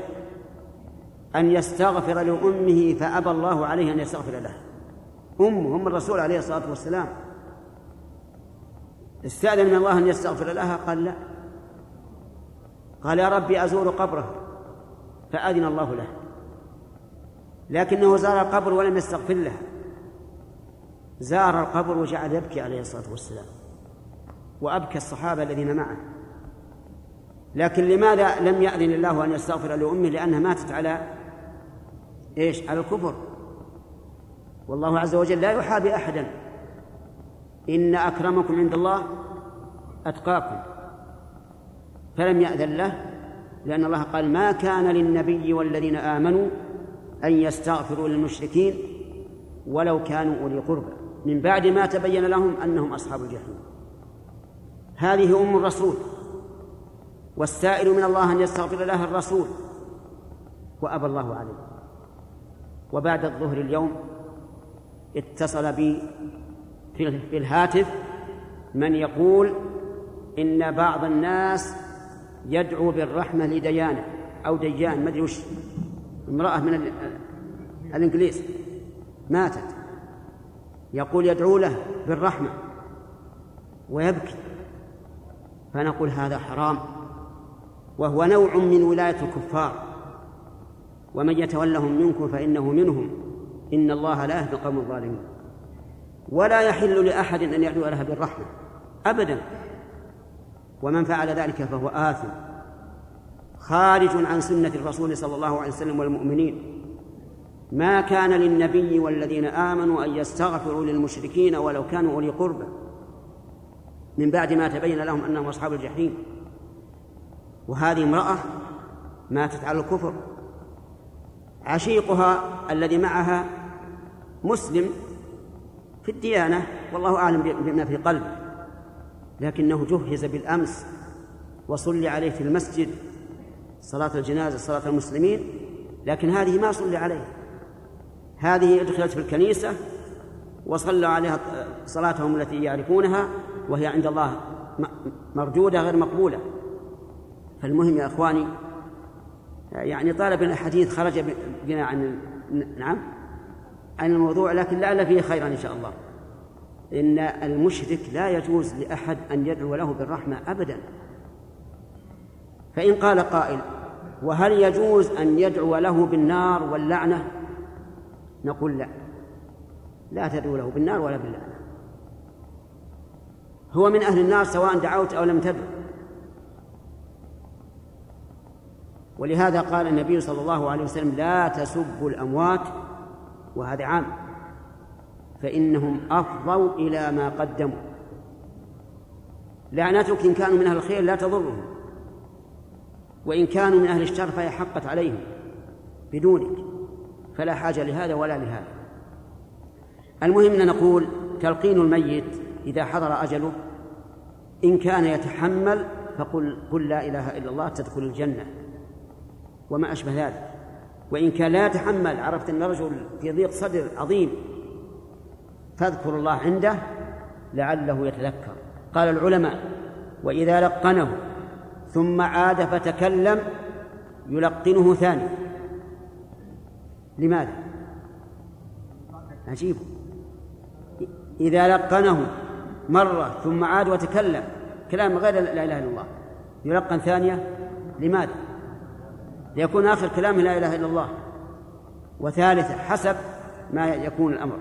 أن يستغفر لأمه فأبى الله عليه أن يستغفر له. أمه أم الرسول عليه الصلاة والسلام. استأذن من الله أن يستغفر لها؟ قال لا. قال يا ربي أزور قبره. فأذن الله له. لكنه زار القبر ولم يستغفر لها زار القبر وجعل يبكي عليه الصلاة والسلام. وأبكى الصحابة الذين معه. لكن لماذا لم يأذن الله أن يستغفر لأمه؟ لأنها ماتت على إيش؟ على الكفر. والله عز وجل لا يحابي أحدا. إن أكرمكم عند الله أتقاكم. فلم يأذن له. لأن الله قال ما كان للنبي والذين آمنوا أن يستغفروا للمشركين ولو كانوا أولي قربى من بعد ما تبين لهم أنهم أصحاب الجحيم. هذه أم الرسول. والسائل من الله أن يستغفر لها الرسول. وأبى الله عليه. وبعد الظهر اليوم اتصل بي في الهاتف من يقول إن بعض الناس يدعو بالرحمة لديانة أو ديان ما أدري وش. امرأة من الإنجليز ماتت. يقول يدعو له بالرحمة ويبكي. فنقول هذا حرام. وهو نوع من ولاية الكفار. ومن يتولهم منكم فإنه منهم. إن الله لا يهدي القوم الظالمين. ولا يحل لأحد أن يدعو لها بالرحمة. أبدا. ومن فعل ذلك فهو آثم. خارج عن سنة الرسول صلى الله عليه وسلم والمؤمنين. ما كان للنبي والذين آمنوا أن يستغفروا للمشركين ولو كانوا أولي قربى. من بعد ما تبين لهم أنهم أصحاب الجحيم. وهذه امرأة ماتت على الكفر. عشيقها الذي معها مسلم في الديانة والله أعلم بما في قلبه. لكنه جهز بالأمس وصلي عليه في المسجد صلاة الجنازة صلاة المسلمين لكن هذه ما صلي عليه. هذه أدخلت في الكنيسة وصلوا عليها صلاتهم التي يعرفونها وهي عند الله مردودة غير مقبولة. فالمهم يا إخواني يعني طالب الحديث خرج بنا عن نعم عن الموضوع لكن لعل فيه خيرا إن شاء الله. إن المشرك لا يجوز لأحد أن يدعو له بالرحمة أبدا. فإن قال قائل وهل يجوز أن يدعو له بالنار واللعنة؟ نقول لا. لا تدعو له بالنار ولا باللعنة. هو من أهل النار سواء دعوت أو لم تدعو. ولهذا قال النبي صلى الله عليه وسلم لا تسبوا الأموات وهذا عام. فإنهم أفضوا إلى ما قدموا. لعنتك إن كانوا من أهل الخير لا تضرهم وإن كانوا من أهل الشر فهي حقت عليهم بدونك فلا حاجة لهذا ولا لهذا. المهم أن نقول تلقين الميت إذا حضر أجله إن كان يتحمل فقل قل لا إله إلا الله تدخل الجنة وما أشبه ذلك. وإن كان لا يتحمل عرفت أن رجل في ضيق صدر عظيم فاذكر الله عنده لعله يتذكر. قال العلماء وإذا لقنه ثم عاد فتكلم يلقنه ثاني. لماذا؟ عجيب. إذا لقنه مرة ثم عاد وتكلم كلام غير لا إله إلا الله. يلقن ثانية؟ لماذا؟ ليكون آخر كلامه لا إله إلا الله. وثالثة حسب ما يكون الأمر.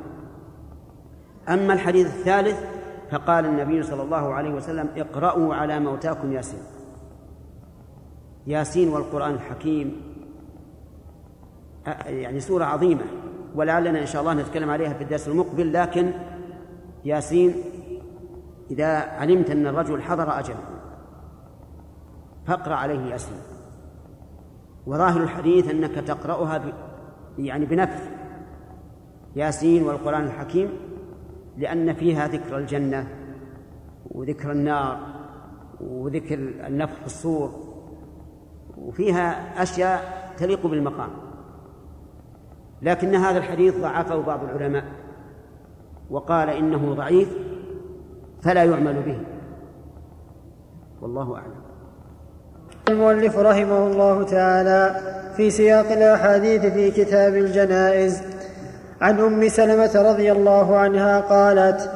أما الحديث الثالث فقال النبي صلى الله عليه وسلم اقرأوا على موتاكم ياسين ياسين والقرآن الحكيم يعني سورة عظيمة ولعلنا إن شاء الله نتكلم عليها في الدرس المقبل لكن ياسين إذا علمت أن الرجل حضر أجله فاقرأ عليه ياسين وظاهر الحديث أنك تقرأها. يعني بنفس ياسين والقرآن الحكيم لأن فيها ذكر الجنة وذكر النار وذكر النفخ في الصور وفيها أشياء تليق بالمقام. لكن هذا الحديث ضعفه بعض العلماء وقال إنه ضعيف فلا يعمل به. والله أعلم. المؤلف رحمه الله تعالى في سياق الأحاديث في كتاب الجنائز عن أم سلمة رضي الله عنها قالت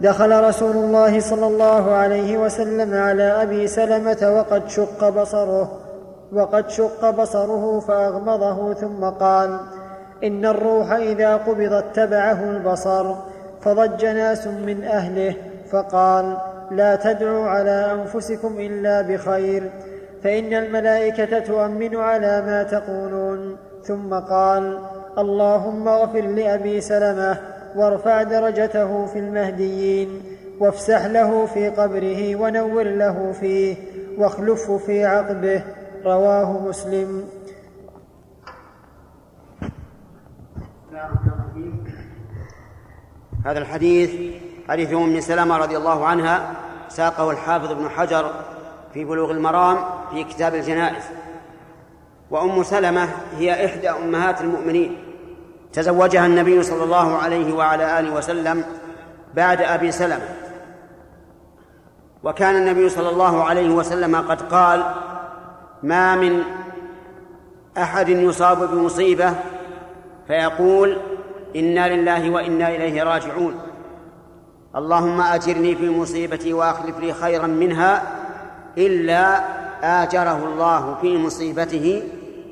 دخل رسول الله صلى الله عليه وسلم على أبي سلمة وقد شق بصره وقد شق بصره فأغمضه ثم قال إن الروح إذا قبض اتبعه البصر فضج ناس من أهله فقال لا تدعوا على أنفسكم إلا بخير فإن الملائكة تؤمن على ما تقولون ثم قال اللهم اغفر لأبي سلمة وارفع درجته في المهديين وافسح له في قبره ونور له فيه واخلفه في عقبه. رواه مسلم. هذا الحديث حديث أم سلمة رضي الله عنها ساقه الحافظ ابن حجر في بلوغ المرام في كتاب الجنائز. وأم سلمة هي إحدى أمهات المؤمنين. تزوجها النبي صلى الله عليه وعلى آله وسلم بعد أبي سلمة. وكان النبي صلى الله عليه وسلم قد قال ما من أحد يصاب بمصيبة فيقول إنا لله وإنا إليه راجعون. اللهم أجرني في مصيبتي وأخلف لي خيرا منها إلا آجره الله في مصيبته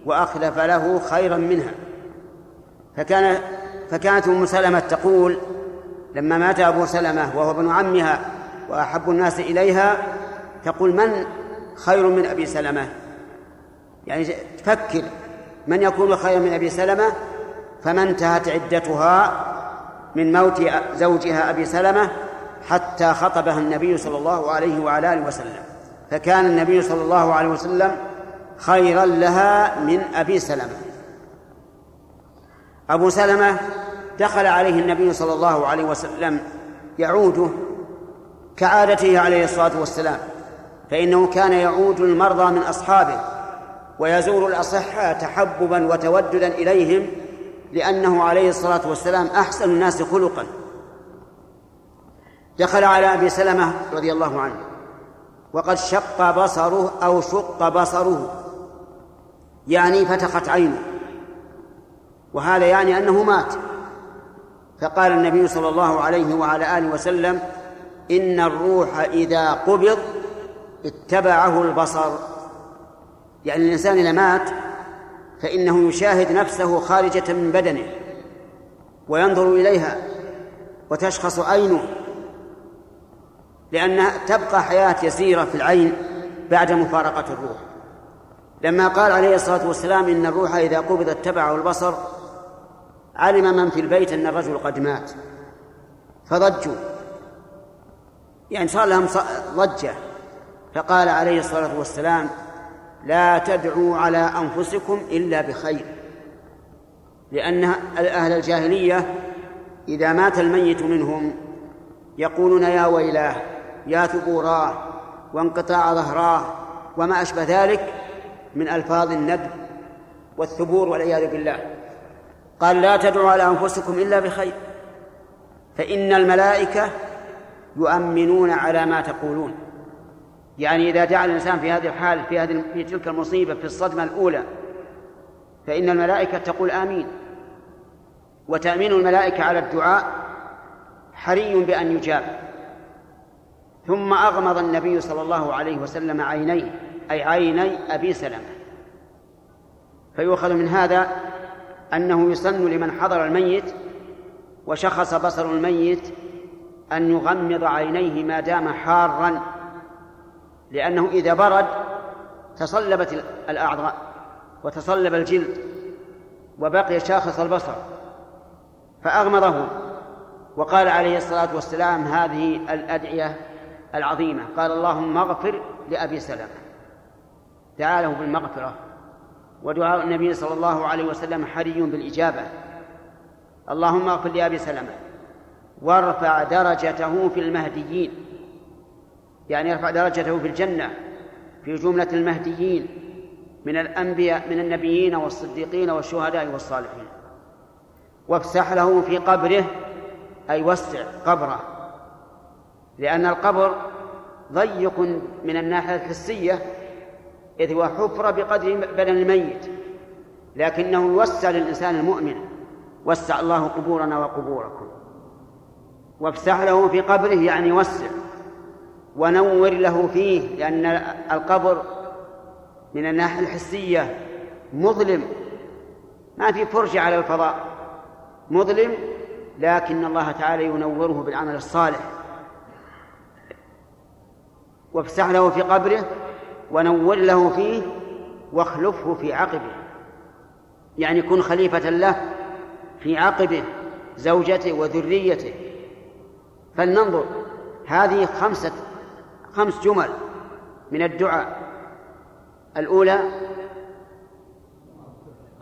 وأخلف له خيرا منها. فكان فكانت أم سلمة تقول لما مات أبو سلمة وهو ابن عمها وأحب الناس إليها تقول من خير من أبي سلمة؟ يعني تفكر من يكون خيرا من أبي سلمة؟ فما انتهت عدتها من موت زوجها أبي سلمة حتى خطبها النبي صلى الله عليه وعلى آله وسلم. فكان النبي صلى الله عليه وسلم خيرا لها من أبي سلمة. أبو سلمة دخل عليه النبي صلى الله عليه وسلم يعوده كعادته عليه الصلاة والسلام فإنه كان يعود المرضى من أصحابه ويزور الأصحاء تحببا وتوددا إليهم لأنه عليه الصلاة والسلام أحسن الناس خلقا. دخل على أبي سلمة رضي الله عنه وقد شق بصره أو شق بصره يعني فتقت عينه. وهذا يعني أنه مات. فقال النبي صلى الله عليه وعلى آله وسلم إن الروح إذا قبض اتبعه البصر. يعني الإنسان إذا مات فإنه يشاهد نفسه خارجة من بدنه وينظر إليها وتشخص عينه لأنها تبقى حياة يسيرة في العين بعد مفارقة الروح. لما قال عليه الصلاة والسلام إن الروح إذا قبض اتبعه البصر علم من في البيت أن الرجل قد مات. فضجوا. يعني صار لهم ضجة. فقال عليه الصلاة والسلام لا تدعوا على أنفسكم إلا بخير. لأن أهل الجاهلية إذا مات الميت منهم يقولون يا ويلاه يا ثبوراه وانقطاع ظهراه وما أشبه ذلك من ألفاظ الندب والثبور والعياذ بالله. قال لا تدعوا على أنفسكم إلا بخير. فإن الملائكة يؤمنون على ما تقولون. يعني إذا دعا الإنسان في هذه الحال في هذه في تلك المصيبة في الصدمة الأولى فإن الملائكة تقول آمين. وتأمين الملائكة على الدعاء حري بأن يجاب. ثم أغمض النبي صلى الله عليه وسلم عينيه أي عيني أبي سلمة. فيؤخذ من هذا أنه يسن لمن حضر الميت وشخص بصر الميت أن يغمض عينيه ما دام حارا لأنه إذا برد تصلبت الأعضاء وتصلب الجلد وبقي شاخص البصر فأغمضه. وقال عليه الصلاة والسلام هذه الأدعية العظيمة قال اللهم اغفر لأبي سلمة. دعا له بالمغفرة. ودعاء النبي صلى الله عليه وسلم حري بالإجابة. اللهم اغفر لأبي سلمة. وارفع درجته في المهديين. يعني ارفع درجته في الجنة في جملة المهديين من الأنبياء من النبيين والصديقين والشهداء والصالحين. وافسح له في قبره أي وسع قبره. لأن القبر ضيق من الناحية الحسية إذ هو حفرة بقدر بدن الميت لكنه يوسع للإنسان المؤمن وسع الله قبورنا وقبوركم. وافسح له في قبره يعني وسع. ونور له فيه لأن القبر من الناحية الحسية مظلم. ما في فرجة على الفضاء. مظلم لكن الله تعالى ينوره بالعمل الصالح. وافسح له في قبره ونور له فيه واخلفه في عقبه. يعني كن خليفة له في عقبه زوجته وذريته. فلننظر هذه خمسة خمس جمل من الدعاء. الأولى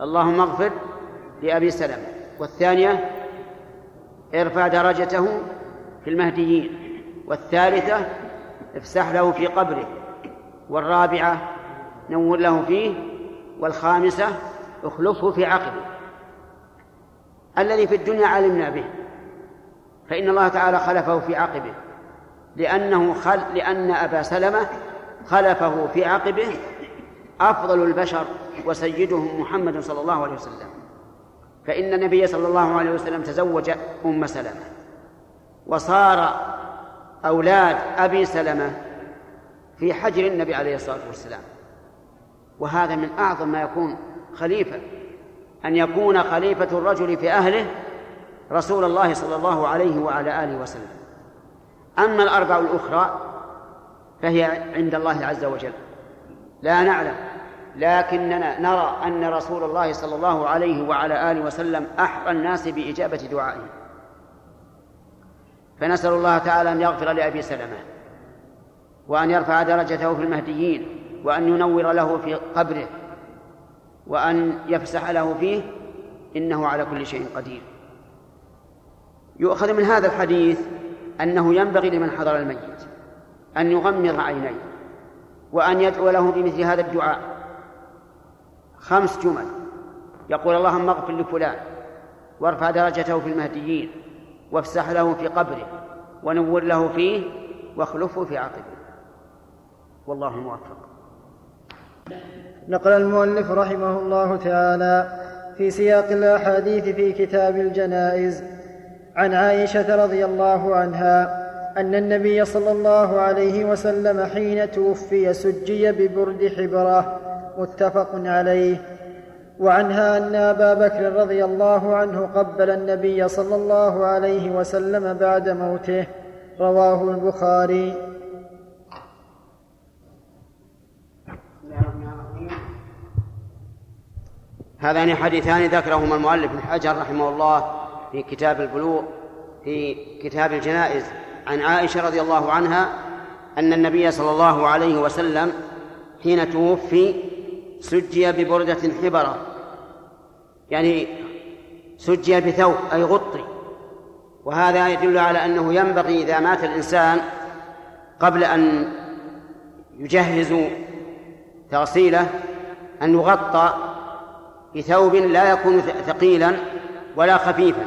اللهم اغفر لأبي سلمة. والثانية ارفع درجته في المهديين. والثالثة افسح له في قبره. والرابعة نور له فيه والخامسة اخلفه في عقبه. الذي في الدنيا علمنا به فإن الله تعالى خلفه في عقبه. لأنه خل لأن أبا سلمة خلفه في عقبه أفضل البشر وسيدهم محمد صلى الله عليه وسلم. فإن النبي صلى الله عليه وسلم تزوج أم سلمة وصار أولاد أبي سلمة في حجر النبي عليه الصلاة والسلام. وهذا من أعظم ما يكون خليفة أن يكون خليفة الرجل في أهله رسول الله صلى الله عليه وعلى آله وسلم. أما الأربع الأخرى فهي عند الله عز وجل. لا نعلم لكننا نرى أن رسول الله صلى الله عليه وعلى آله وسلم أحرى الناس بإجابة دعائه فنسأل الله تعالى أن يغفر لأبي سلمة. وأن يرفع درجته في المهديين وأن ينور له في قبره وأن يفسح له فيه إنه على كل شيء قدير. يؤخذ من هذا الحديث أنه ينبغي لمن حضر الميت أن يغمض عينيه وأن يدعو له بمثل هذا الدعاء. خمس جمل. يقول اللهم اغفر لفلان وارفع درجته في المهديين وافسح له في قبره ونور له فيه واخلفه في عقبه. والله موفق. نقل المؤلف رحمه الله تعالى في سياق الأحاديث في كتاب الجنائز عن عائشة رضي الله عنها أن النبي صلى الله عليه وسلم حين توفي سجي ببرد حبرة متفق عليه. وعنها أن أبا بكر رضي الله عنه قبل النبي صلى الله عليه وسلم بعد موته رواه البخاري. هذان حديثان ذكرهما المؤلف بن حجر رحمه الله في كتاب البلوغ في كتاب الجنائز. عن عائشة رضي الله عنها أن النبي صلى الله عليه وسلم حين توفي سجي ببردة حبرة. يعني سجي بثوب أي غطي وهذا يدل على أنه ينبغي إذا مات الإنسان قبل أن يجهز تغسيله أن يغطى بثوب لا يكون ثقيلا ولا خفيفا.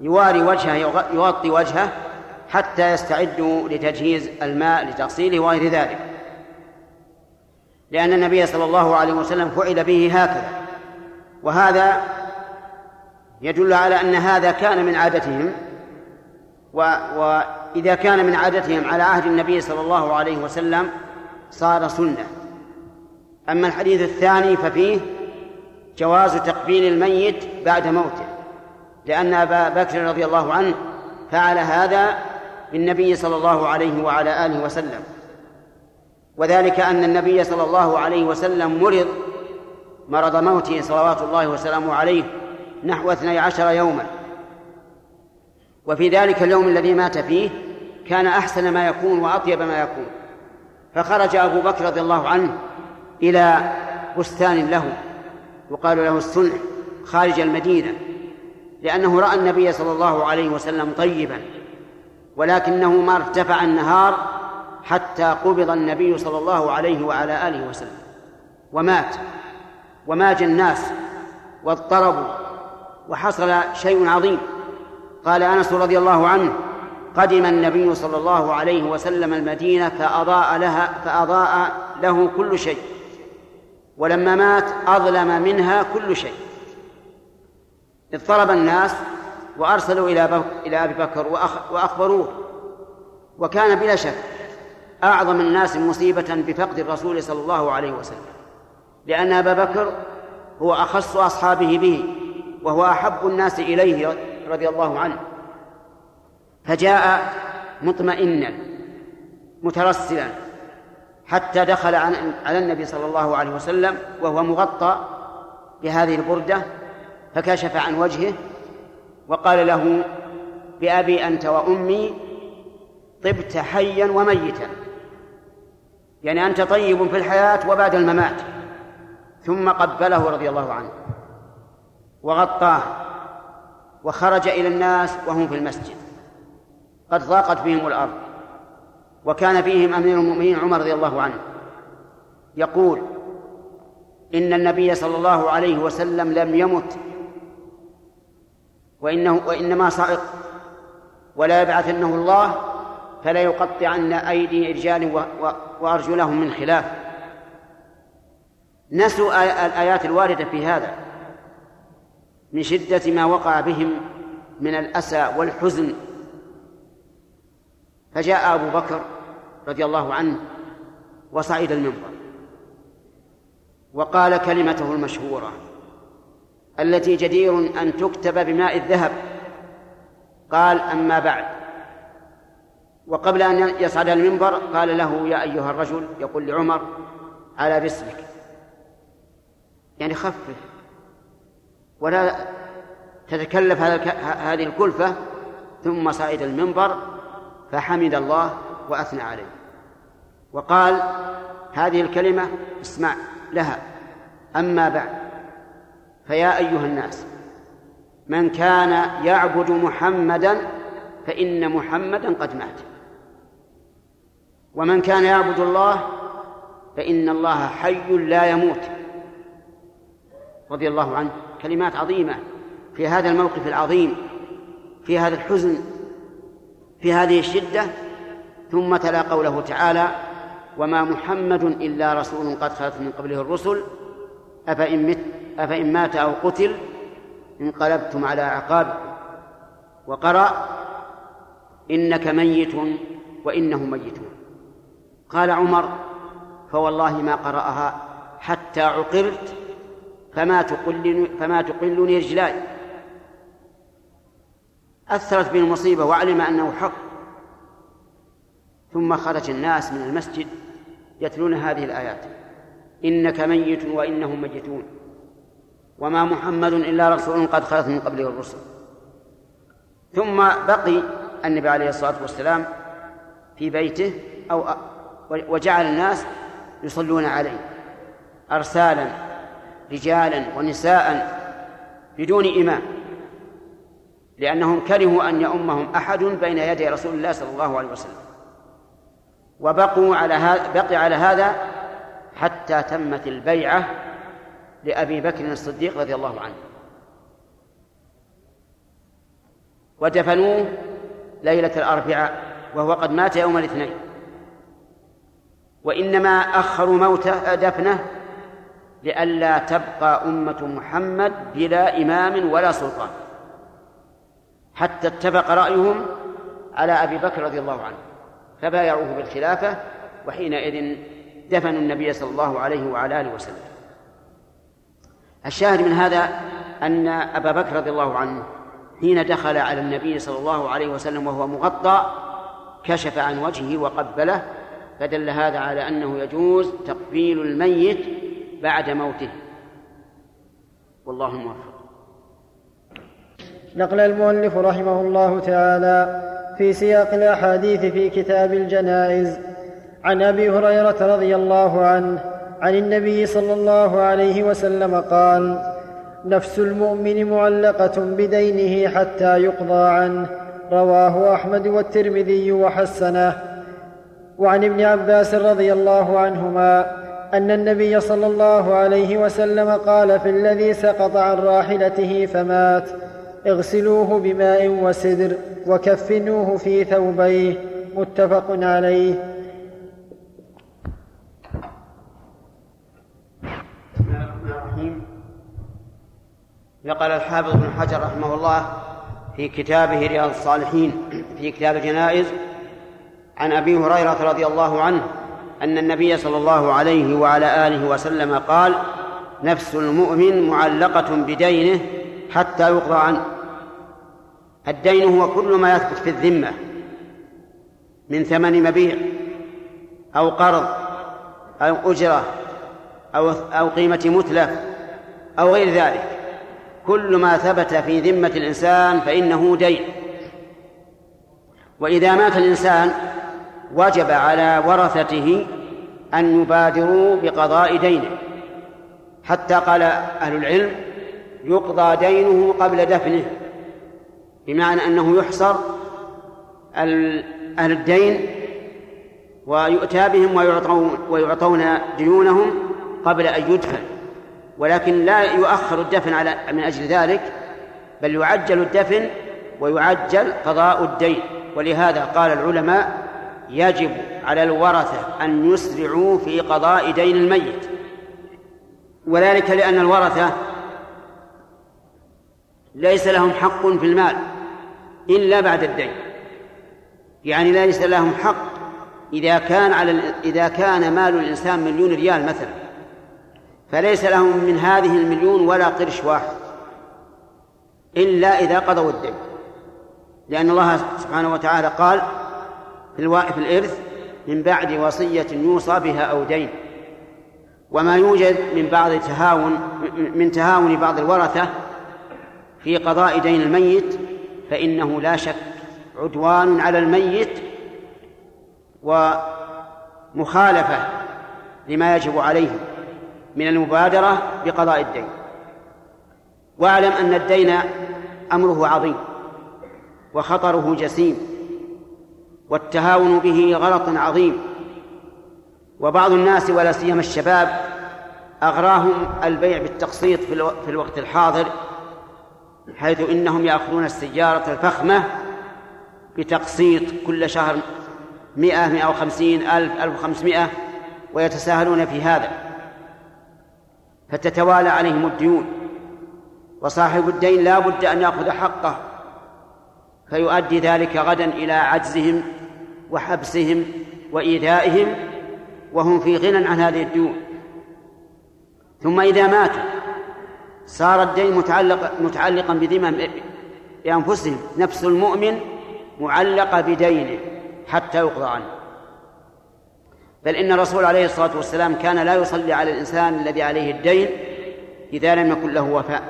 يواري وجهه يغطي وجهه حتى يستعدوا لتجهيز الماء لتغسيله وغير ذلك. لأن النبي صلى الله عليه وسلم فعل به هكذا. وهذا يدل على أن هذا كان من عادتهم و وإذا كان من عادتهم على عهد النبي صلى الله عليه وسلم صار سنة. أما الحديث الثاني ففيه جواز تقبيل الميت بعد موته. لأن أبا بكر رضي الله عنه فعل هذا بالنبي صلى الله عليه وعلى آله وسلم. وذلك أن النبي صلى الله عليه وسلم مرض مرض موته صلوات الله وسلامه عليه نحو اثني عشر يوما. وفي ذلك اليوم الذي مات فيه كان أحسن ما يكون وأطيب ما يكون. فخرج أبو بكر رضي الله عنه إلى بستان له. يقال له السنح خارج المدينة لأنه رأى النبي صلى الله عليه وسلم طيبا ولكنه ما ارتفع النهار حتى قبض النبي صلى الله عليه وعلى آله وسلم. ومات وماج الناس واضطربوا وحصل شيء عظيم. قال أنس رضي الله عنه قدم النبي صلى الله عليه وسلم المدينة فأضاء لها فأضاء له كل شيء. ولما مات أظلم منها كل شيء. اضطرب الناس وأرسلوا إلى إلى أبي بكر وأخبروه. وكان بلا شك أعظم الناس مصيبة بفقد الرسول صلى الله عليه وسلم. لأن أبا بكر هو أخص أصحابه به وهو أحب الناس إليه رضي الله عنه. فجاء مطمئنا مترسلا حتى دخل على النبي صلى الله عليه وسلم وهو مغطى بهذه البردة فكشف عن وجهه وقال له بأبي أنت وأمي طبت حيا وميتا يعني أنت طيب في الحياة وبعد الممات. ثم قبله رضي الله عنه وغطاه وخرج إلى الناس وهم في المسجد قد ضاقت بهم الأرض. وكان فيهم أمير المؤمنين عمر رضي الله عنه. يقول إن النبي صلى الله عليه وسلم لم يمت وإنه وإنما صعق ولا يبعثنه الله فلا يقطعن أيدي رجال وأرجلهم من خلاف. نسوا الآيات الواردة في هذا من شدة ما وقع بهم من الأسى والحزن فجاء أبو بكر رضي الله عنه وصعد المنبر وقال كلمته المشهورة التي جدير أن تكتب بماء الذهب. قال أما بعد. وقبل أن يصعد المنبر قال له يا أيها الرجل يقول لعمر على رسلك يعني خفف ولا تتكلف هذه الكلفة. ثم صعد المنبر فحمد الله وأثنى عليه. وقال هذه الكلمة اسمع لها. أما بعد فيا أيها الناس من كان يعبد محمدا فإن محمدا قد مات. ومن كان يعبد الله فإن الله حي لا يموت. رضي الله عنه. كلمات عظيمة في هذا الموقف العظيم في هذا الحزن في هذه الشدة ثم تلا قوله تعالى وما محمد إلا رسول قد خلت من قبله الرسل أفإن مت أفإن مات أو قتل انقلبتم على أعقابكم وقرأ إنك ميت وإنهم ميتون. قال عمر فوالله ما قرأها حتى عقرت فما تقلني فما تقلني رجلاي أثرت به المصيبة وعلم أنه حق. ثم خرج الناس من المسجد يتلون هذه الآيات. إنك ميت وإنهم ميتون. وما محمد إلا رسول قد خلت من قبله الرسل. ثم بقي النبي عليه الصلاة والسلام في بيته أو وجعل الناس يصلون عليه. أرسالا رجالا ونساء بدون إمام. لأنهم كرهوا أن يؤمهم أحد بين يدي رسول الله صلى الله عليه وسلم. وبقوا على هذا بقي على هذا حتى تمت البيعة لأبي بكر الصديق رضي الله عنه. ودفنوه ليلة الأربعاء وهو قد مات يوم الاثنين. وإنما أخروا موته دفنه لئلا تبقى أمة محمد بلا إمام ولا سلطان. حتى اتفق رأيهم على أبي بكر رضي الله عنه فبايعوه بالخلافة وحينئذ دفنوا النبي صلى الله عليه وعلى آله وسلم. الشاهد من هذا أن أبا بكر رضي الله عنه حين دخل على النبي صلى الله عليه وسلم وهو مغطى كشف عن وجهه وقبله فدل هذا على أنه يجوز تقبيل الميت بعد موته. والله موفق. نقل المؤلف رحمه الله تعالى في سياق الأحاديث في كتاب الجنائز. عن أبي هريرة رضي الله عنه عن النبي صلى الله عليه وسلم قال نفس المؤمن معلقة بدينه حتى يقضى عنه. رواه أحمد والترمذي وحسنه. وعن ابن عباس رضي الله عنهما أن النبي صلى الله عليه وسلم قال في الذي سقط عن راحلته فمات. اغسلوه بماء وسدر وكفنوه في ثوبيه متفق عليه. بسم الله الرحمن الرحيم. نقل الحافظ بن حجر رحمه الله في كتابه رياض الصالحين في كتاب الجنائز عن أبي هريرة رضي الله عنه أن النبي صلى الله عليه وعلى آله وسلم قال نفس المؤمن معلقة بدينه حتى يقضى عنه. الدين هو كل ما يثبت في الذمة. من ثمن مبيع أو قرض أو أجرة أو أو قيمة متلف أو غير ذلك. كل ما ثبت في ذمة الإنسان فإنه دين. وإذا مات الإنسان وجب على ورثته أن يبادروا بقضاء دينه. حتى قال أهل العلم يقضى دينه قبل دفنه بمعنى أنه يحصر أهل الدين ويؤتى بهم ويعطون, ويعطون ديونهم قبل أن يدفن. ولكن لا يؤخر الدفن على من أجل ذلك بل يعجل الدفن ويعجل قضاء الدين. ولهذا قال العلماء يجب على الورثة أن يسرعوا في قضاء دين الميت. وذلك لأن الورثة ليس لهم حق في المال إلا بعد الدين. يعني ليس لهم حق إذا كان على إذا كان مال الإنسان مليون ريال مثلا. فليس لهم من هذه المليون ولا قرش واحد إلا إذا قضوا الدين. لأن الله سبحانه وتعالى قال في الإرث من بعد وصية يوصى بها أو دين. وما يوجد من بعض تهاون من تهاون بعض الورثة في قضاء دين الميت فإنه لا شك عدوان على الميت ومخالفة لما يجب عليه من المبادرة بقضاء الدين. واعلم أن الدين أمره عظيم وخطره جسيم والتهاون به غلط عظيم وبعض الناس ولا سيما الشباب أغراهم البيع بالتقسيط في الوقت الحاضر حيث إنهم يأخذون السيارة الفخمة بتقسيط كل شهر مئة مئة وخمسين ألف ألف وخمسمائة ويتساهلون في هذا. فتتوالى عليهم الديون. وصاحب الدين لا بد أن يأخذ حقه فيؤدي ذلك غدا إلى عجزهم وحبسهم وإيذائهم وهم في غنى عن هذه الديون. ثم إذا ماتوا صار الدين متعلق متعلقا بذمم بأنفسهم نفس المؤمن معلقة بدينه حتى يقضى عنه. بل إن الرسول عليه الصلاة والسلام كان لا يصلي على الإنسان الذي عليه الدين إذا لم يكن له وفاء.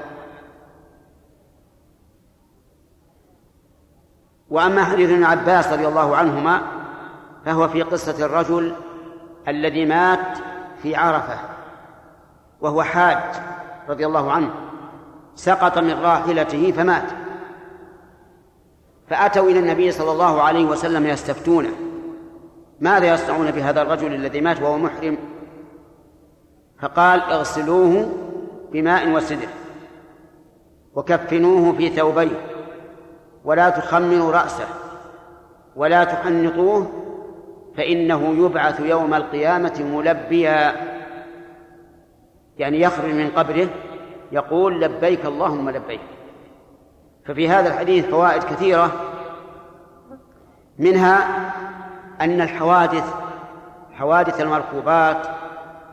وأما حديث ابن عباس رضي الله عنهما فهو في قصة الرجل الذي مات في عرفة وهو حاج. رضي الله عنه سقط من راحلته فمات. فأتوا إلى النبي صلى الله عليه وسلم يستفتونه. ماذا يصنعون بهذا الرجل الذي مات وهو محرم؟ فقال اغسلوه بماء وسدر وكفنوه في ثوبيه ولا تخمروا رأسه ولا تحنطوه فإنه يبعث يوم القيامة ملبيا. يعني يخرج من قبره يقول لبيك اللهم لبيك. ففي هذا الحديث فوائد كثيرة. منها أن الحوادث حوادث المركوبات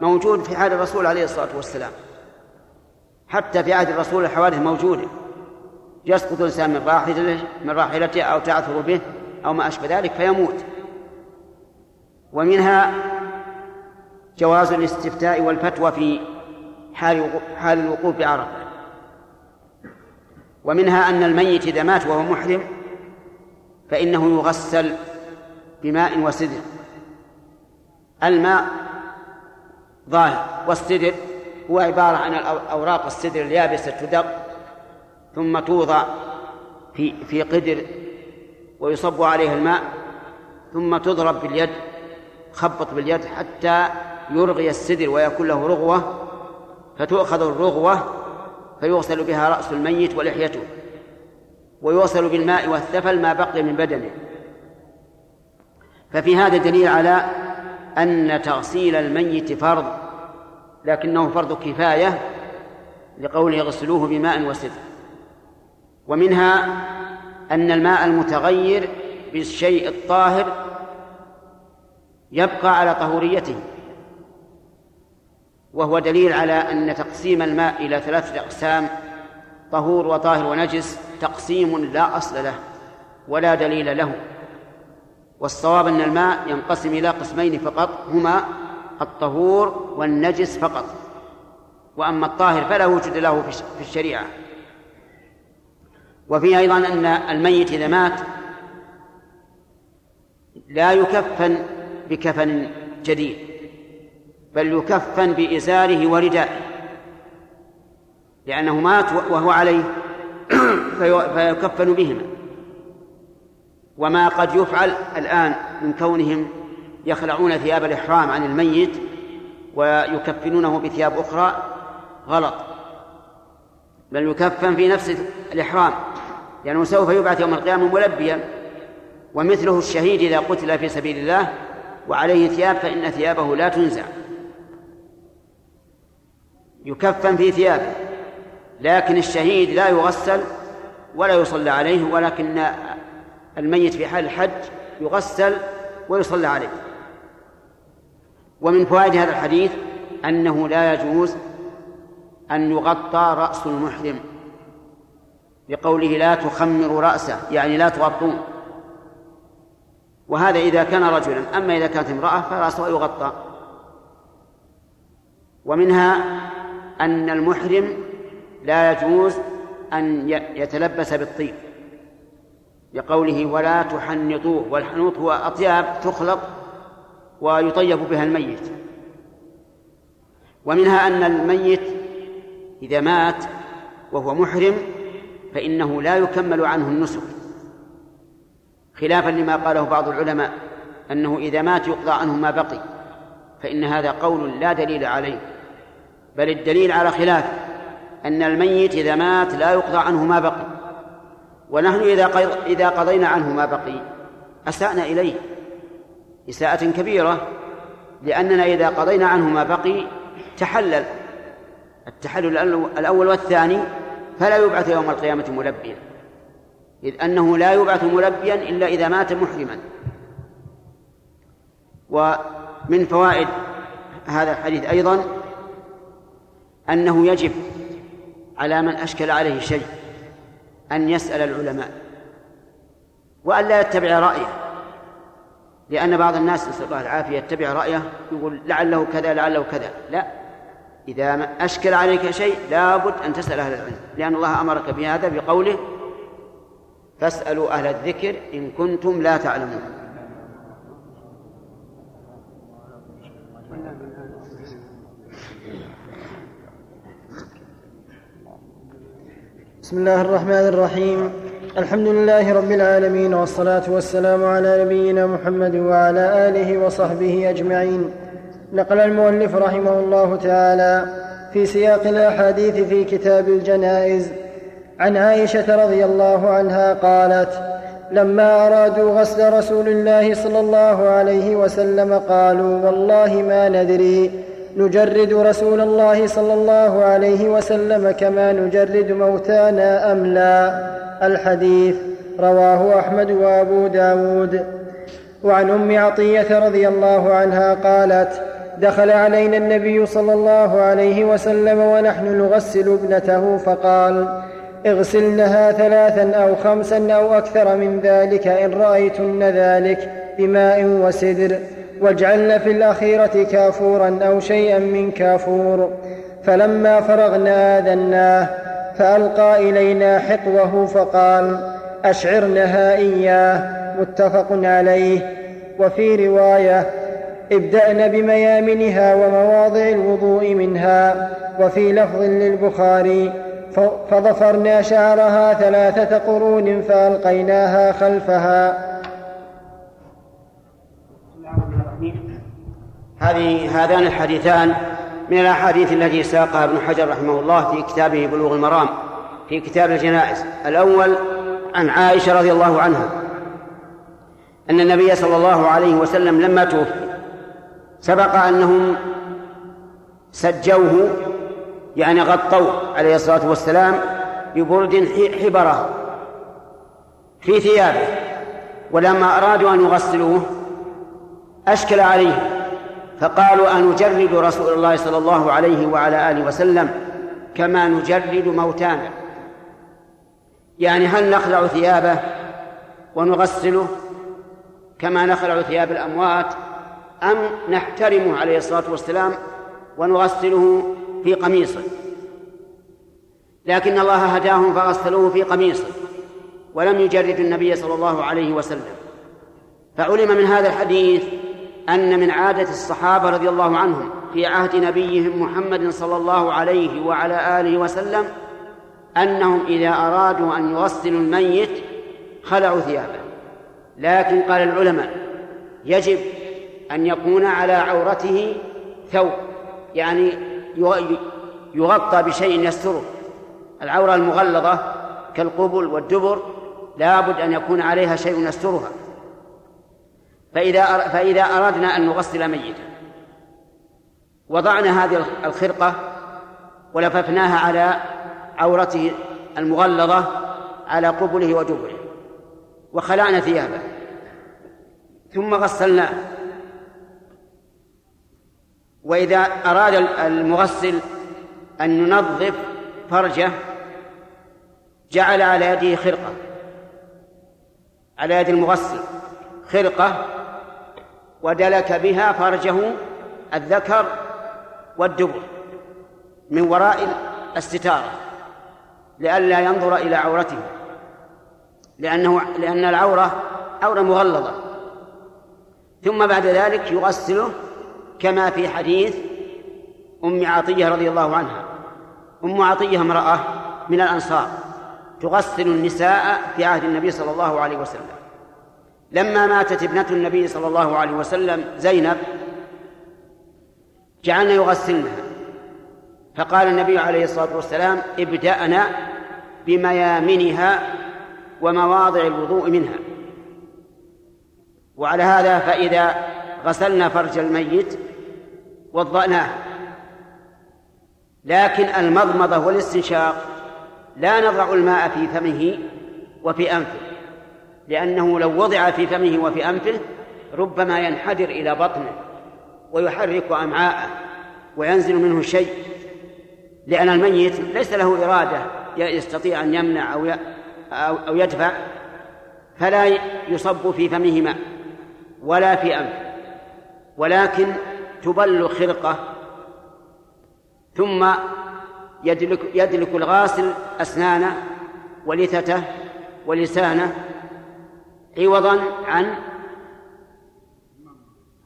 موجود في حال الرسول عليه الصلاة والسلام. حتى في عهد الرسول الحوادث موجودة. يسقط الإنسان من راحلته من راحلته أو تعثر به أو ما أشبه ذلك فيموت. ومنها جواز الاستفتاء والفتوى في حال حال الوقوف بعرفة. ومنها أن الميت إذا مات وهو محرم فإنه يغسل بماء وسدر الماء ظاهر والسدر هو عبارة عن أوراق السدر اليابسة تدق ثم توضع في في قدر ويصب عليه الماء ثم تضرب باليد خبط باليد حتى يرغي السدر ويكون له رغوة فتؤخذ الرغوة فيغسل بها رأس الميت ولحيته ويوصل بالماء والثفل ما بقي من بدنه. ففي هذا دليل على أن تغسيل الميت فرض لكنه فرض كفاية لقوله اغسلوه بماء وسدر. ومنها أن الماء المتغير بالشيء الطاهر يبقى على طهوريته. وهو دليل على أن تقسيم الماء إلى ثلاثة أقسام طهور وطاهر ونجس تقسيم لا أصل له ولا دليل له. والصواب أن الماء ينقسم إلى قسمين فقط هما الطهور والنجس فقط. وأما الطاهر فلا وجود له في الشريعة. وفيه أيضا أن الميت إذا مات لا يكفن بكفن جديد. بل يكفن بإزاره وردائه. لأنه مات وهو عليه فيكفن بهما. وما قد يفعل الآن من كونهم يخلعون ثياب الإحرام عن الميت ويكفنونه بثياب أخرى غلط. بل يكفن في نفس الإحرام. لأنه سوف يبعث يوم القيامة ملبيا. ومثله الشهيد إذا قتل في سبيل الله وعليه ثياب فإن ثيابه لا تنزع. يكفن في ثيابه لكن الشهيد لا يغسل ولا يصلى عليه ولكن الميت في حال الحج يغسل ويصلى عليه. ومن فوائد هذا الحديث أنه لا يجوز أن يغطى رأس المحرم لقوله لا تخمر رأسه يعني لا تغطون. وهذا إذا كان رجلا أما إذا كانت امرأة فرأسها يغطى. ومنها أن المحرم لا يجوز أن يتلبس بالطيب لقوله ولا تحنطوه والحنوط هو أطياب تخلط ويطيب بها الميت. ومنها أن الميت إذا مات وهو محرم فإنه لا يكمل عنه النسك. خلافا لما قاله بعض العلماء أنه إذا مات يقضى عنه ما بقي فإن هذا قول لا دليل عليه. بل الدليل على خلاف أن الميت إذا مات لا يقضى عنه ما بقي ونحن إذا إذا قضينا عنه ما بقي أسأنا إليه إساءة كبيرة لأننا إذا قضينا عنه ما بقي تحلل التحلل الأول والثاني فلا يبعث يوم القيامة ملبيا إذ أنه لا يبعث ملبيا إلا إذا مات محرما. ومن فوائد هذا الحديث أيضا أنه يجب على من أشكل عليه شيء أن يسأل العلماء وأن لا يتبع رأيه لأن بعض الناس نسأل الله العافية يتبع رأيه يقول لعله كذا لعله كذا. لا إذا أشكل عليك شيء لابد أن تسأل أهل العلم لأن الله أمرك بهذا بقوله فاسألوا أهل الذكر إن كنتم لا تعلمون. بسم الله الرحمن الرحيم. الحمد لله رب العالمين والصلاة والسلام على نبينا محمد وعلى آله وصحبه أجمعين. نقل المؤلف رحمه الله تعالى في سياق الأحاديث في كتاب الجنائز. عن عائشة رضي الله عنها قالت لما أرادوا غسل رسول الله صلى الله عليه وسلم قالوا والله ما ندري نجرد رسول الله صلى الله عليه وسلم كما نجرد موتانا أم لا؟ الحديث رواه أحمد وأبو داود. وعن أم عطية رضي الله عنها قالت دخل علينا النبي صلى الله عليه وسلم ونحن نغسل ابنته فقال اغسلنها ثلاثا أو خمسا أو أكثر من ذلك إن رأيتن ذلك بماء وسدر. واجعلن في الأخيرة كافورا أو شيئا من كافور. فلما فرغنا آذناه فألقى إلينا حقوه فقال أشعرنها إياه متفق عليه. وفي رواية ابدأن بميامنها ومواضع الوضوء منها. وفي لفظ للبخاري فضفرنا شعرها ثلاثة قرون فألقيناها خلفها. هذه هذان الحديثان من الأحاديث التي ساقها ابن حجر رحمه الله في كتابه بلوغ المرام في كتاب الجنائز. الأول عن عائشة رضي الله عنها. أن النبي صلى الله عليه وسلم لما توفي سبق أنهم سجوه يعني غطوه عليه الصلاة والسلام ببرد حبره في ثيابه. ولما أرادوا أن يغسلوه أشكل عليه فقالوا أنجرد رسول الله صلى الله عليه وعلى آله وسلم كما نجرد موتانا. يعني هل نخلع ثيابه ونغسله كما نخلع ثياب الأموات أم نحترمه عليه الصلاة والسلام ونغسله في قميصه؟ لكن الله هداهم فغسلوه في قميصه ولم يجرد النبي صلى الله عليه وسلم. فعلم من هذا الحديث أن من عادة الصحابة رضي الله عنهم في عهد نبيهم محمد صلى الله عليه وعلى آله وسلم أنهم إذا أرادوا أن يغسلوا الميت خلعوا ثيابه. لكن قال العلماء يجب أن يكون على عورته ثوب يعني يغطى بشيء يستره العورة المغلظة كالقبل والدبر لابد أن يكون عليها شيء يسترها فإذا فإذا أردنا أن نغسل ميتا. وضعنا هذه الخرقة ولففناها على عورته المغلظة على قبله ودبره وخلعنا ثيابه. ثم غسلناه. وإذا أراد المغسل أن ينظف فرجه جعل على يده خرقة. على يد المغسل خرقة ودلك بها فرجه الذكر والدبر من وراء الستارة لئلا ينظر إلى عورته لأنه لأن العورة عورة مغلظة. ثم بعد ذلك يغسله كما في حديث أم عطية رضي الله عنها. أم عطية امرأة من الأنصار تغسل النساء في عهد النبي صلى الله عليه وسلم. لما ماتت ابنة النبي صلى الله عليه وسلم زينب جعلنا يغسلنها. فقال النبي عليه الصلاة والسلام ابدأنا بميامنها ومواضع الوضوء منها. وعلى هذا فإذا غسلنا فرج الميت وضأناه. لكن المضمضة والاستنشاق لا نضع الماء في فمه وفي أنفه. لأنه لو وضع في فمه وفي أنفه ربما ينحدر إلى بطنه ويحرك أمعاءه وينزل منه شيء لأن الميت ليس له إرادة يستطيع أن يمنع أو أو يدفع فلا يصب في فمه ماء ولا في أنفه ولكن تبل خرقة ثم يدلك, يدلك الغاسل أسنانه ولثته ولسانه عوضا عن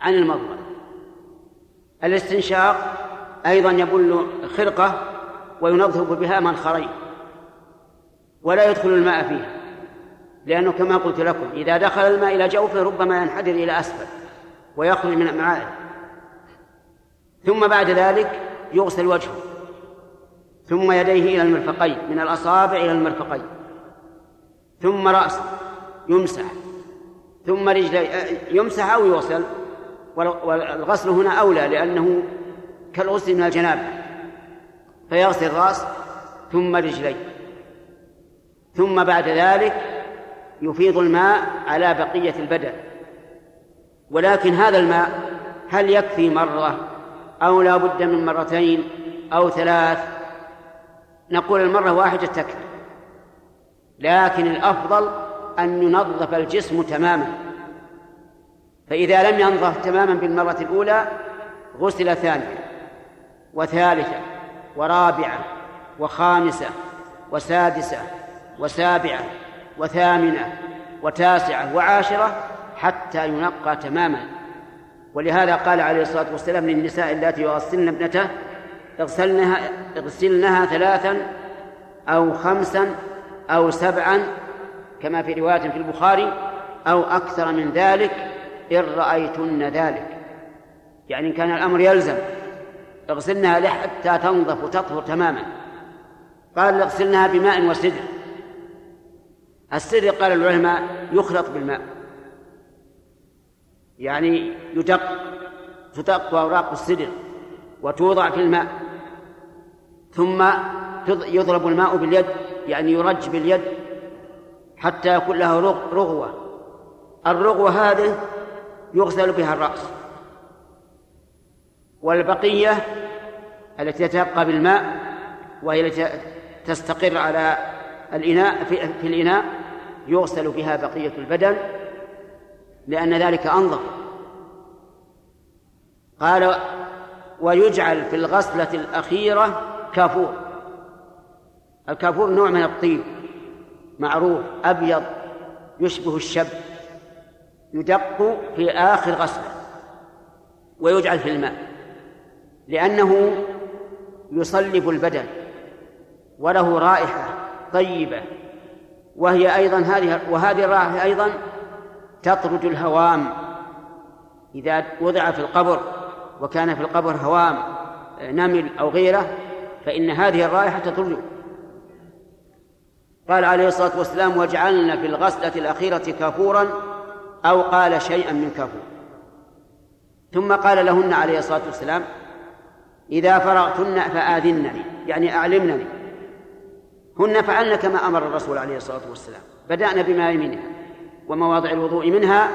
عن المضمضة الاستنشاق أيضا يبل خرقة وينظف بها منخرين ولا يدخل الماء فيها لأنه كما قلت لكم إذا دخل الماء إلى جوفه ربما ينحدر إلى أسفل ويخرج من أمعائه ثم بعد ذلك يغسل وجهه ثم يديه إلى المرفقين من الأصابع إلى المرفقين ثم رأسه يمسح. ثم رجلي يمسح أو يغسل. والغسل هنا أولى لأنه كالغسل من الجنابة. فيغسل الرأس ثم رجليه. ثم بعد ذلك يفيض الماء على بقية البدن. ولكن هذا الماء هل يكفي مرة أو لا بد من مرتين أو ثلاث؟ نقول المرة واحدة تكفي. لكن الأفضل أن ينظف الجسم تماما. فإذا لم ينظف تماما بالمرة الأولى غسل ثانية وثالثة ورابعة وخامسة وسادسة وسابعة وثامنة وتاسعة وعاشرة حتى ينقى تماما. ولهذا قال عليه الصلاة والسلام للنساء اللاتي يغسلن ابنته اغسلنها اغسلنها ثلاثا أو خمسا أو سبعا كما في رواية في البخاري أو أكثر من ذلك إن رأيتن ذلك. يعني إن كان الأمر يلزم اغسلنها حتى تنظف وتطهر تماما. قال اغسلنها بماء وسدر. السدر قال العلماء يخلط بالماء. يعني يدق تدق أوراق السدر وتوضع في الماء. ثم يضرب الماء باليد يعني يرج باليد. حتى يكون لها رغوة. الرغوة هذه يغسل بها الرأس. والبقية التي تتبقى بالماء وهي التي تستقر على الإناء في, في الإناء يغسل بها بقية البدن لأن ذلك أنظف. قال ويجعل في الغسلة الأخيرة كافور. الكافور نوع من الطيب معروف أبيض يشبه الشب يدق في آخر غسلة ويجعل في الماء لأنه يصلب البدن وله رائحة طيبة وهي أيضا هذه وهذه الرائحة أيضا تطرد الهوام. إذا وضع في القبر وكان في القبر هوام نمل أو غيره فإن هذه الرائحة تطرده. قال عليه الصلاة والسلام وجعلنا في الغسلة الأخيرة كافورا أو قال شيئا من كافور. ثم قال لهن عليه الصلاة والسلام إذا فرغتن فآذنني. يعني أعلمنني. هن فعلن كما أمر الرسول عليه الصلاة والسلام. بدأنا بما يمينها ومواضع الوضوء منها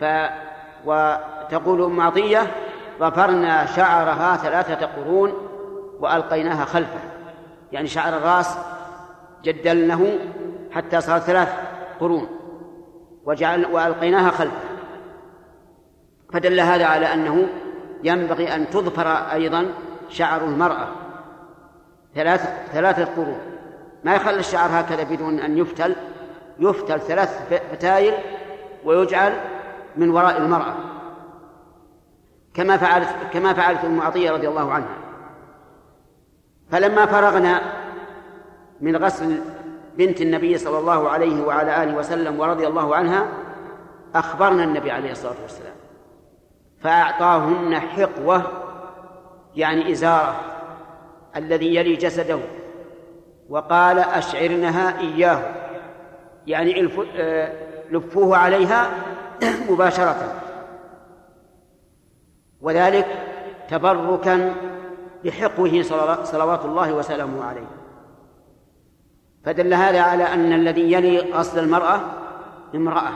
ف وتقول أم عطية ظفرنا شعرها ثلاثة قرون وألقيناها خلفه. يعني شعر الرأس جدلنه حتى صار ثلاث قرون وجعل وألقيناها خلفه. فدل هذا على أنه ينبغي أن تظفر أيضا شعر المرأة. ثلاث ثلاثة قرون. ما يخلي الشعر هكذا بدون أن يفتل. يفتل ثلاث فتايل ويجعل من وراء المرأة. كما فعلت كما فعلت أم عطية رضي الله عنها. فلما فرغنا من غسل بنت النبي صلى الله عليه وعلى آله وسلم ورضي الله عنها أخبرنا النبي عليه الصلاة والسلام فأعطاهن حقوة يعني إزارة الذي يلي جسده وقال أشعرنها إياه يعني آه، لفوه عليها مباشرة. وذلك تبركا بحقوه صلوات الله وسلامه عليه. فدل هذا على أن الذي يلي غسل المرأة امرأة.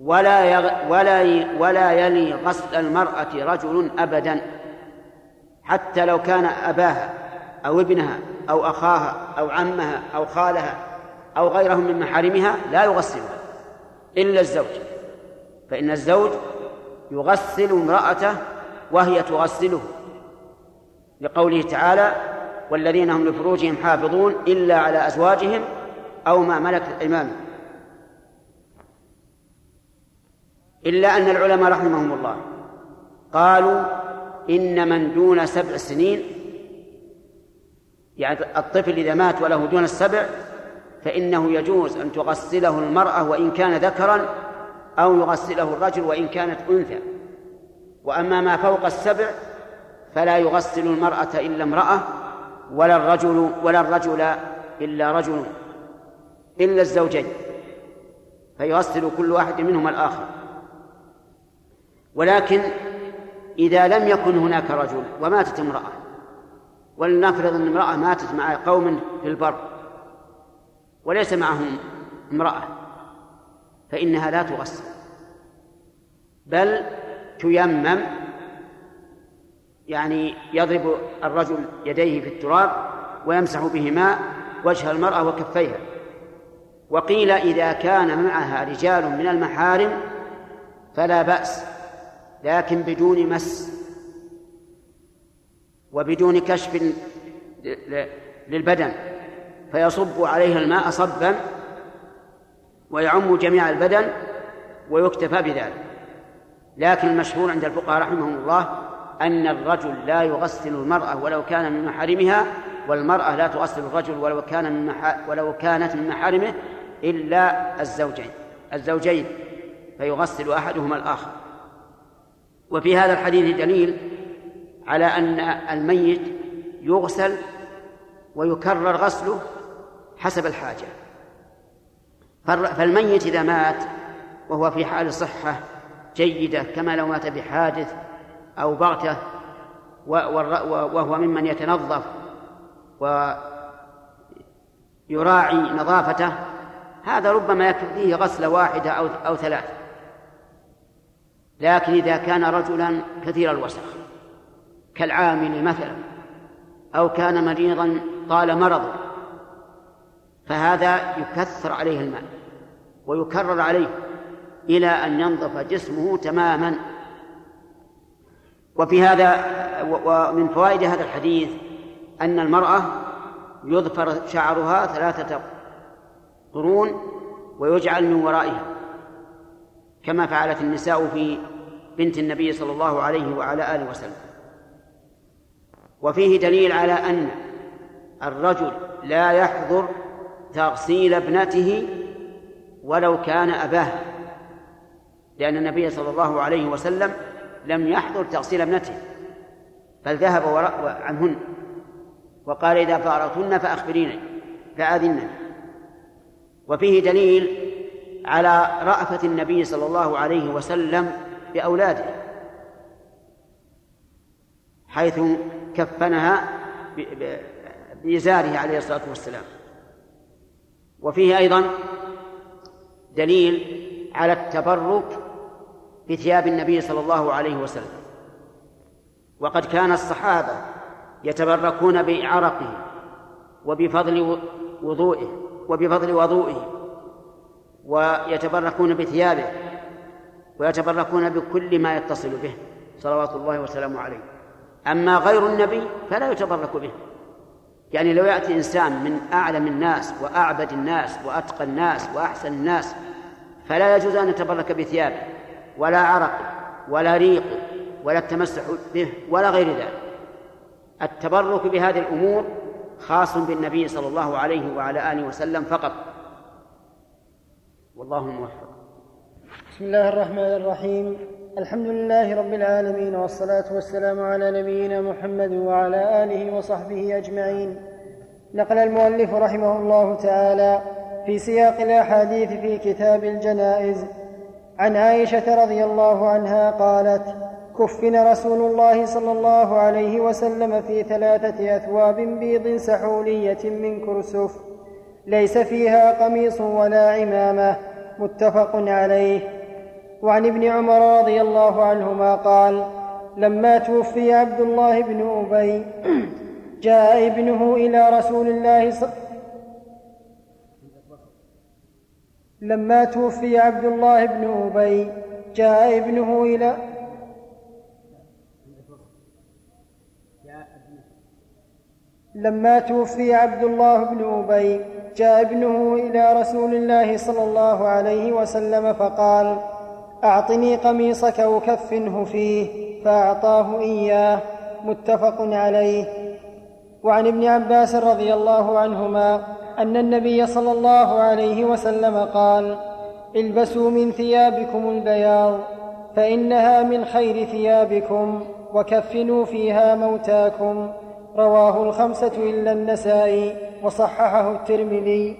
ولا يغ... ولا ي... ولا يلي غسل المرأة رجل أبدا. حتى لو كان أباها أو ابنها أو أخاها أو عمها أو خالها أو غيرهم من محارمها لا يغسلها إلا الزوج. فإن الزوج يغسل امرأته وهي تغسله. لقوله تعالى والذين هم لفروجهم حافظون إلا على أزواجهم أو ما ملكت أيمانهم. إلا أن العلماء رحمهم الله قالوا إن من دون سبع سنين يعني الطفل إذا مات وله دون السبع فإنه يجوز أن تغسله المرأة وإن كان ذكرا أو يغسله الرجل وإن كانت أنثى. وأما ما فوق السبع فلا يغسل المرأة إلا امرأة ولا الرجل ولا الرجل إلا رجل إلا الزوجين فيغسل كل واحد منهما الآخر. ولكن إذا لم يكن هناك رجل وماتت امرأة ولنفرض أن امرأة ماتت مع قوم في البر وليس معهم امرأة فإنها لا تغسل بل تيمم يعني يضرب الرجل يديه في التراب ويمسح بهما وجه المرأة وكفيها. وقيل إذا كان معها رجال من المحارم فلا بأس لكن بدون مس وبدون كشف للبدن فيصب عليها الماء صبا ويعم جميع البدن ويكتفى بذلك. لكن المشهور عند الفقهاء رحمهم الله أن الرجل لا يغسل المرأة ولو كان من محارمها والمرأة لا تغسل الرجل ولو كان من. ولو كانت من محارمه إلا الزوجين الزوجين فيغسل أحدهما الآخر وفي هذا الحديث دليل على أن الميت يغسل ويكرر غسله حسب الحاجة فالميت إذا مات وهو في حال صحة جيدة كما لو مات بحادث أو بغتة وهو ممن يتنظف ويراعي نظافته هذا ربما يكفي فيه غسلة واحدة أو أو لكن إذا كان رجلا كثير الوسخ كالعامل مثلا أو كان مريضا طال مرضه فهذا يكثر عليه الماء ويكرر عليه إلى أن ينظف جسمه تماما. وفي هذا ومن فوائد هذا الحديث أن المرأة يظفر شعرها ثلاثة قرون ويجعل من ورائها كما فعلت النساء في بنت النبي صلى الله عليه وعلى آله وسلم. وفيه دليل على أن الرجل لا يحضر تغسيل ابنته ولو كان أباه لأن النبي صلى الله عليه وسلم لم يحضر تغسيل ابنته بل ذهب عنهن وقال إذا فارقتن فأخبريني فآذنني وفيه دليل على رأفة النبي صلى الله عليه وسلم بأولاده حيث كفنها بإزاره عليه الصلاة والسلام. وفيه أيضا دليل على التبرك بثياب النبي صلى الله عليه وسلم. وقد كان الصحابة يتبركون بعرقه وبفضل وضوئه وبفضل وضوئه ويتبركون بثيابه ويتبركون بكل ما يتصل به صلوات الله وسلامه عليه. أما غير النبي فلا يتبرك به. يعني لو يأتي إنسان من أعلم الناس وأعبد الناس وأتقى الناس وأحسن الناس فلا يجوز أن يتبرك بثيابه. ولا عرقه ولا ريقه ولا التمسح به ولا غير ذلك. التبرك بهذه الأمور خاص بالنبي صلى الله عليه وعلى آله وسلم فقط. والله الموفق بسم الله الرحمن الرحيم. الحمد لله رب العالمين والصلاة والسلام على نبينا محمد وعلى آله وصحبه أجمعين. نقل المؤلف رحمه الله تعالى في سياق الأحاديث في كتاب الجنائز عن عائشة رضي الله عنها قالت كفن رسول الله صلى الله عليه وسلم في ثلاثة أثواب بيض سحولية من كرسف ليس فيها قميص ولا عمامة متفق عليه. وعن ابن عمر رضي الله عنهما قال لما توفي عبد الله بن أبي جاء ابنه إلى رسول الله صلى لما توفي عبد الله بن أبي جاء ابنه إلى لما توفي عبد الله بن أبي جاء ابنه إلى رسول الله صلى الله عليه وسلم فقال أعطني قميصك اكفنه فيه فأعطاه إياه. متفق عليه. وعن ابن عباس رضي الله عنهما أن النبي صلى الله عليه وسلم قال البسوا من ثيابكم البياض فإنها من خير ثيابكم وكفنوا فيها موتاكم. رواه الخمسة إلا النسائي وصححه الترمذي.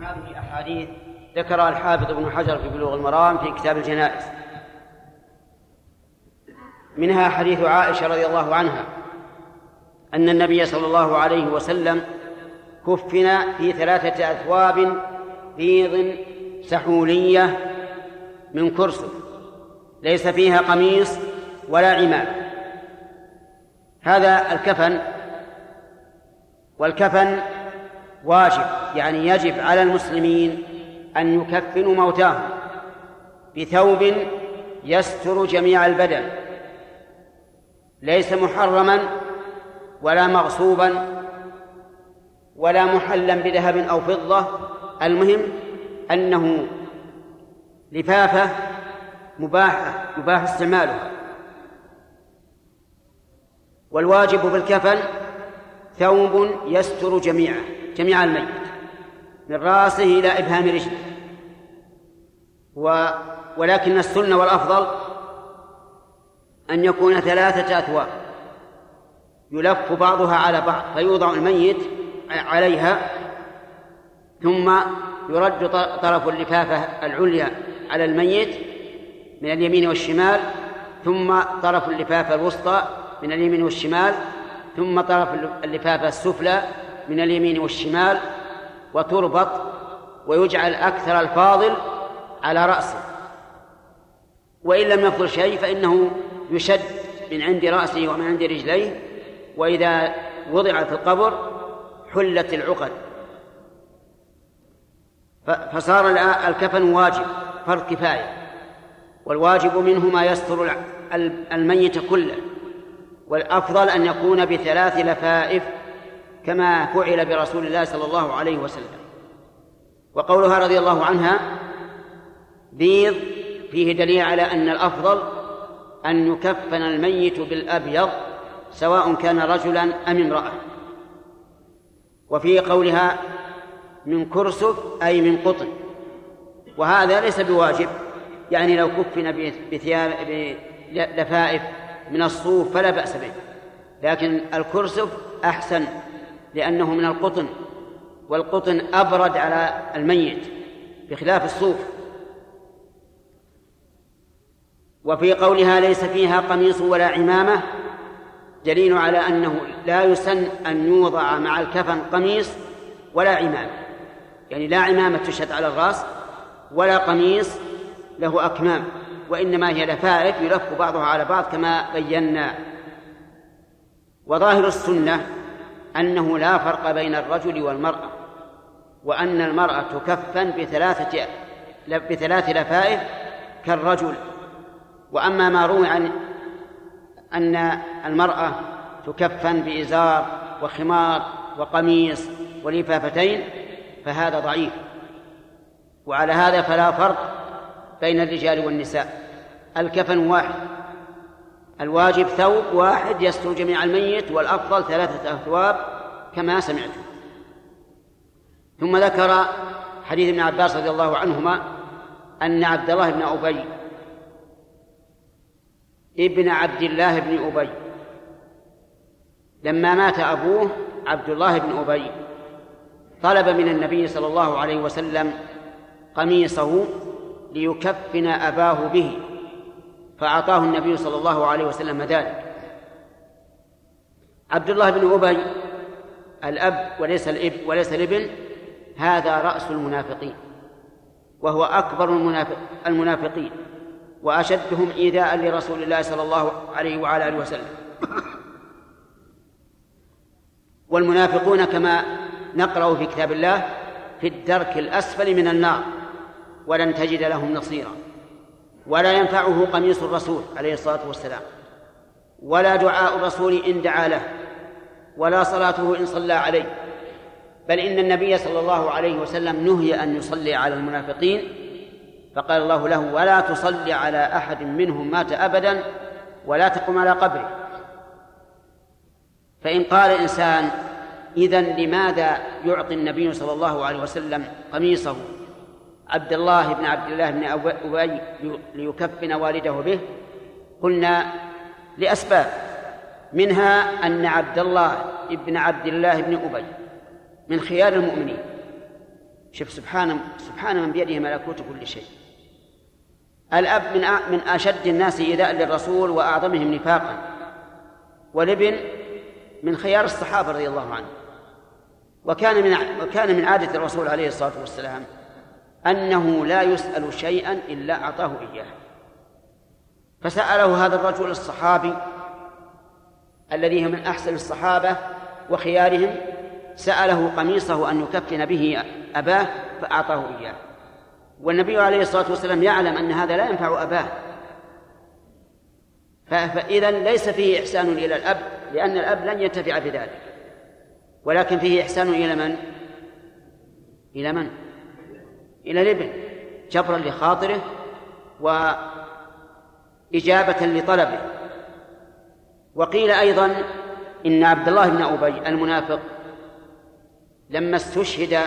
هذه أحاديث ذكرها الحافظ ابن حجر في بلوغ المرام في كتاب الجنائز. منها حديث عائشة رضي الله عنها. أن النبي صلى الله عليه وسلم كفن في ثلاثة أثواب بيض سحولية من كرسف ليس فيها قميص ولا عماد هذا الكفن والكفن واجب يعني يجب على المسلمين أن يكفنوا موتاهم بثوب يستر جميع البدن ليس محرما ولا مغصوبا ولا محلا بذهب أو فضة. المهم أنه لفافة مباحة يباح استعمالها. والواجب في الكفن ثوب يستر جميعه جميع الميت من رأسه إلى إبهام رجله. و ولكن السنة والأفضل أن يكون ثلاثة أثواب. يلف بعضها على بعض فيوضع الميت عليها ثم يرد طرف اللفافة العليا على الميت من اليمين والشمال ثم طرف اللفافة الوسطى من اليمين والشمال ثم طرف اللفافة السفلى من اليمين والشمال وتربط ويجعل أكثر الفاضل على رأسه. وإن لم يفضل شيء فإنه يشد من عند رأسه ومن عند رجليه وإذا وضع في القبر حلت العقد. فصار الكفن واجب فرض كفاية. والواجب منه ما يستر الميت كله. والأفضل أن يكون بثلاث لفائف كما فعل برسول الله صلى الله عليه وسلم. وقولها رضي الله عنها بيض فيه دليل على أن الأفضل أن يكفن الميت بالأبيض سواء كان رجلا أم امرأة. وفي قولها من كرسف أي من قطن. وهذا ليس بواجب. يعني لو كفن بثياب بلفائف من الصوف فلا بأس به. لكن الكرسف أحسن لأنه من القطن. والقطن أبرد على الميت بخلاف الصوف. وفي قولها ليس فيها قميص ولا عمامة دليل على أنه لا يسن أن يوضع مع الكفن قميص ولا عمامة. يعني لا عمامة تشهد على الرأس ولا قميص له أكمام وإنما هي لفائف يلف بعضها على بعض كما بينا. وظاهر السنة أنه لا فرق بين الرجل والمرأة وأن المرأة تكفن بثلاثة بثلاث لفائف كالرجل. وأما ما روي عن أن المرأة تكفن بإزار وخمار وقميص ولفافتين فهذا ضعيف. وعلى هذا فلا فرق بين الرجال والنساء. الكفن واحد. الواجب ثوب واحد يستر جميع الميت والأفضل ثلاثة أثواب كما سمعتم. ثم ذكر حديث ابن عباس رضي الله عنهما أن عبد الله بن أبي ابن عبد الله بن أبي. لما مات أبوه عبد الله بن أبي طلب من النبي صلى الله عليه وسلم قميصه ليكفن أباه به فأعطاه النبي صلى الله عليه وسلم ذلك. عبد الله بن أبي الأب وليس الإب وليس الإبن هذا رأس المنافقين وهو أكبر المنافق المنافقين. وأشدهم إيذاء لرسول الله صلى الله عليه وعلى آله وسلم. والمنافقون كما نقرأ في كتاب الله في الدرك الأسفل من النار ولن تجد لهم نصيرا. ولا ينفعه قميص الرسول عليه الصلاة والسلام ولا دعاء الرسول إن دعا له ولا صلاته إن صلى عليه. بل إن النبي صلى الله عليه وسلم نهي أن يصلي على المنافقين فقال الله له ولا تصلي على أحد منهم مات أبدا ولا تقم على قبره. فإن قال إنسان إذا لماذا يعطي النبي صلى الله عليه وسلم قميصه؟ عبد الله بن عبد الله بن أبي ليكفن والده به. قلنا لأسباب. منها أن عبد الله بن عبد الله بن أبي من خيار المؤمنين. شوف سبحان سبحان من بيده ملكوت كل شيء. الأب من من أشد الناس إيذاء للرسول وأعظمهم نفاقا. والابن من خيار الصحابة رضي الله عنهم. وكان من وكان من عادة الرسول عليه الصلاة والسلام أنه لا يسأل شيئا إلا أعطاه إياه. فسأله هذا الرجل الصحابي الذي هو من أحسن الصحابة وخيارهم سأله قميصه أن يكفن به أباه فأعطاه إياه. والنبي عليه الصلاة والسلام يعلم أن هذا لا ينفع أباه فإذا ليس فيه إحسان إلى الأب لأن الأب لن ينتفع بذلك ولكن فيه إحسان إلى من؟ إلى من؟ إلى الابن جبرا لخاطره وإجابة لطلبه وقيل أيضا إن عبد الله بن أبي المنافق لما استشهد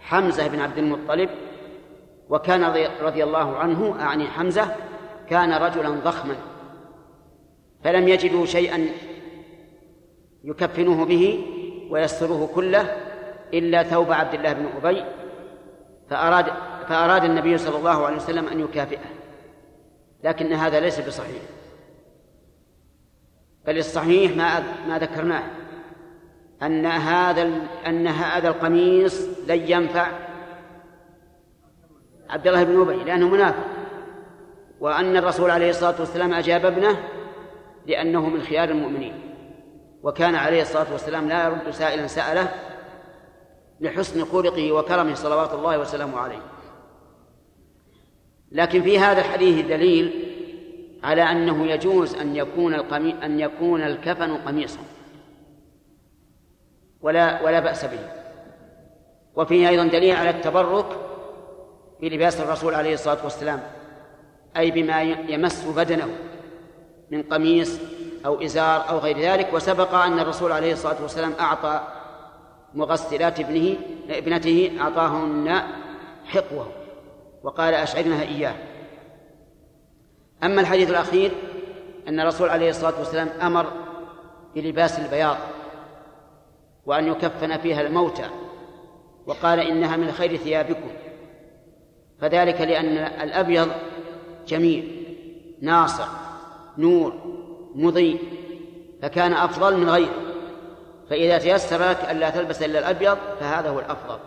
حمزة بن عبد المطلب وكان رضي الله عنه أعني حمزة كان رجلا ضخما فلم يجدوا شيئا يكفنوه به ويستروه كله إلا ثوب عبد الله بن أبي فأراد فأراد النبي صلى الله عليه وسلم أن يكافئه. لكن هذا ليس بصحيح. بل الصحيح ما ما ذكرناه أن هذا أن هذا القميص لن ينفع عبد الله بن أبي لأنه منافق. وأن الرسول عليه الصلاة والسلام أجاب ابنه لأنه من خيار المؤمنين. وكان عليه الصلاة والسلام لا يرد سائلا سأله لحسن خلقه وكرمه صلوات الله وسلامه عليه. لكن في هذا الحديث دليل على أنه يجوز أن يكون القمي... أن يكون الكفن قميصا. ولا ولا بأس به. وفيه أيضا دليل على التبرك بلباس الرسول عليه الصلاة والسلام أي بما يمس بدنه من قميص أو إزار أو غير ذلك وسبق أن الرسول عليه الصلاة والسلام أعطى مغسلات ابنه ابنته أعطاهن حقوه وقال أشعرنها إياه. أما الحديث الأخير أن الرسول عليه الصلاة والسلام أمر بلباس البياض وأن يكفن فيها الموتى وقال إنها من خير ثيابكم. فذلك لأن الأبيض جميل ناصع نور مضيء فكان أفضل من غيره. فإذا تيسر لك ألا تلبس إلا الأبيض فهذا هو الأفضل.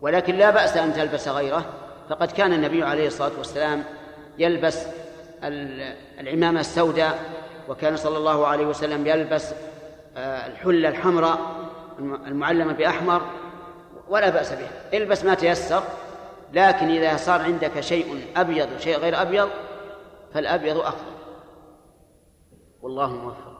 ولكن لا بأس أن تلبس غيره فقد كان النبي عليه الصلاة والسلام يلبس العمامة السوداء وكان صلى الله عليه وسلم يلبس آه، الحلة الحمراء المعلمة بأحمر ولا بأس به البس ما تيسر لكن إذا صار عندك شيء أبيض وشيء غير أبيض فالأبيض أفضل. والله موفق.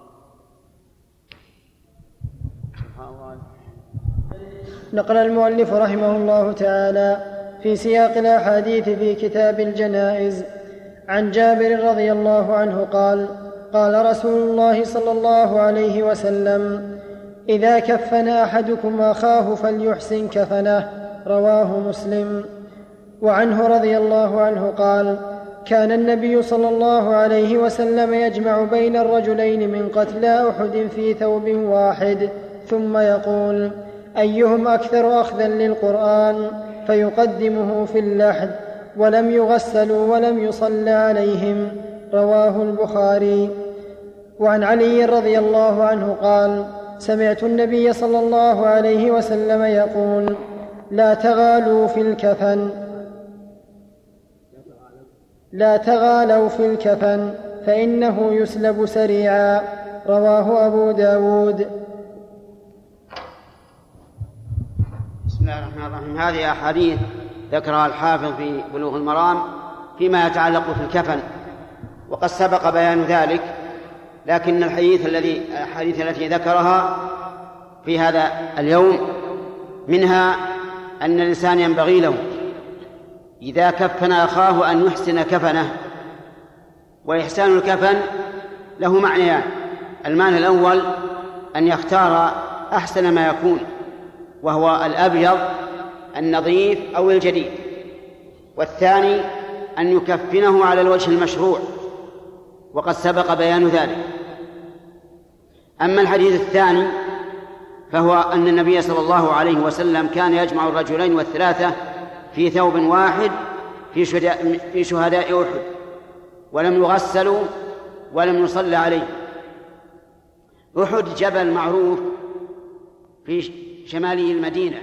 نقل المؤلف رحمه الله تعالى في سياق الأحاديث في كتاب الجنائز. عن جابر رضي الله عنه قال قال رسول الله صلى الله عليه وسلم إذا كفن أحدكم أخاه فليحسن كفنه. رواه مسلم. وعنه رضي الله عنه قال كان النبي صلى الله عليه وسلم يجمع بين الرجلين من قتلى أحد في ثوب واحد ثم يقول أيهم أكثر اخذا للقرآن؟ فيقدمه في اللحد ولم يغسلوا ولم يصلى عليهم رواه البخاري. وعن علي رضي الله عنه قال سمعت النبي صلى الله عليه وسلم يقول لا تغالوا في الكفن. لا تغالوا في الكفن فإنه يسلب سريعا. رواه أبو داود. بسم الله الرحمن الرحيم. هذه أحاديث ذكرها الحافظ في بلوغ المرام فيما يتعلق في الكفن وقد سبق بيان ذلك لكن الحديث الذي الحديث التي ذكرها في هذا اليوم منها أن الإنسان ينبغي له إذا كفن أخاه أن يحسن كفنه وإحسان الكفن له معنيان. المعنى الأول أن يختار أحسن ما يكون وهو الأبيض النظيف أو الجديد. والثاني أن يكفنه على الوجه المشروع وقد سبق بيان ذلك. أما الحديث الثاني فهو أن النبي صلى الله عليه وسلم كان يجمع الرجلين والثلاثة في ثوب واحد في شهداء في شهداء أحد. ولم يغسلوا ولم يصلى عليه. أحد جبل معروف في شمالي المدينة.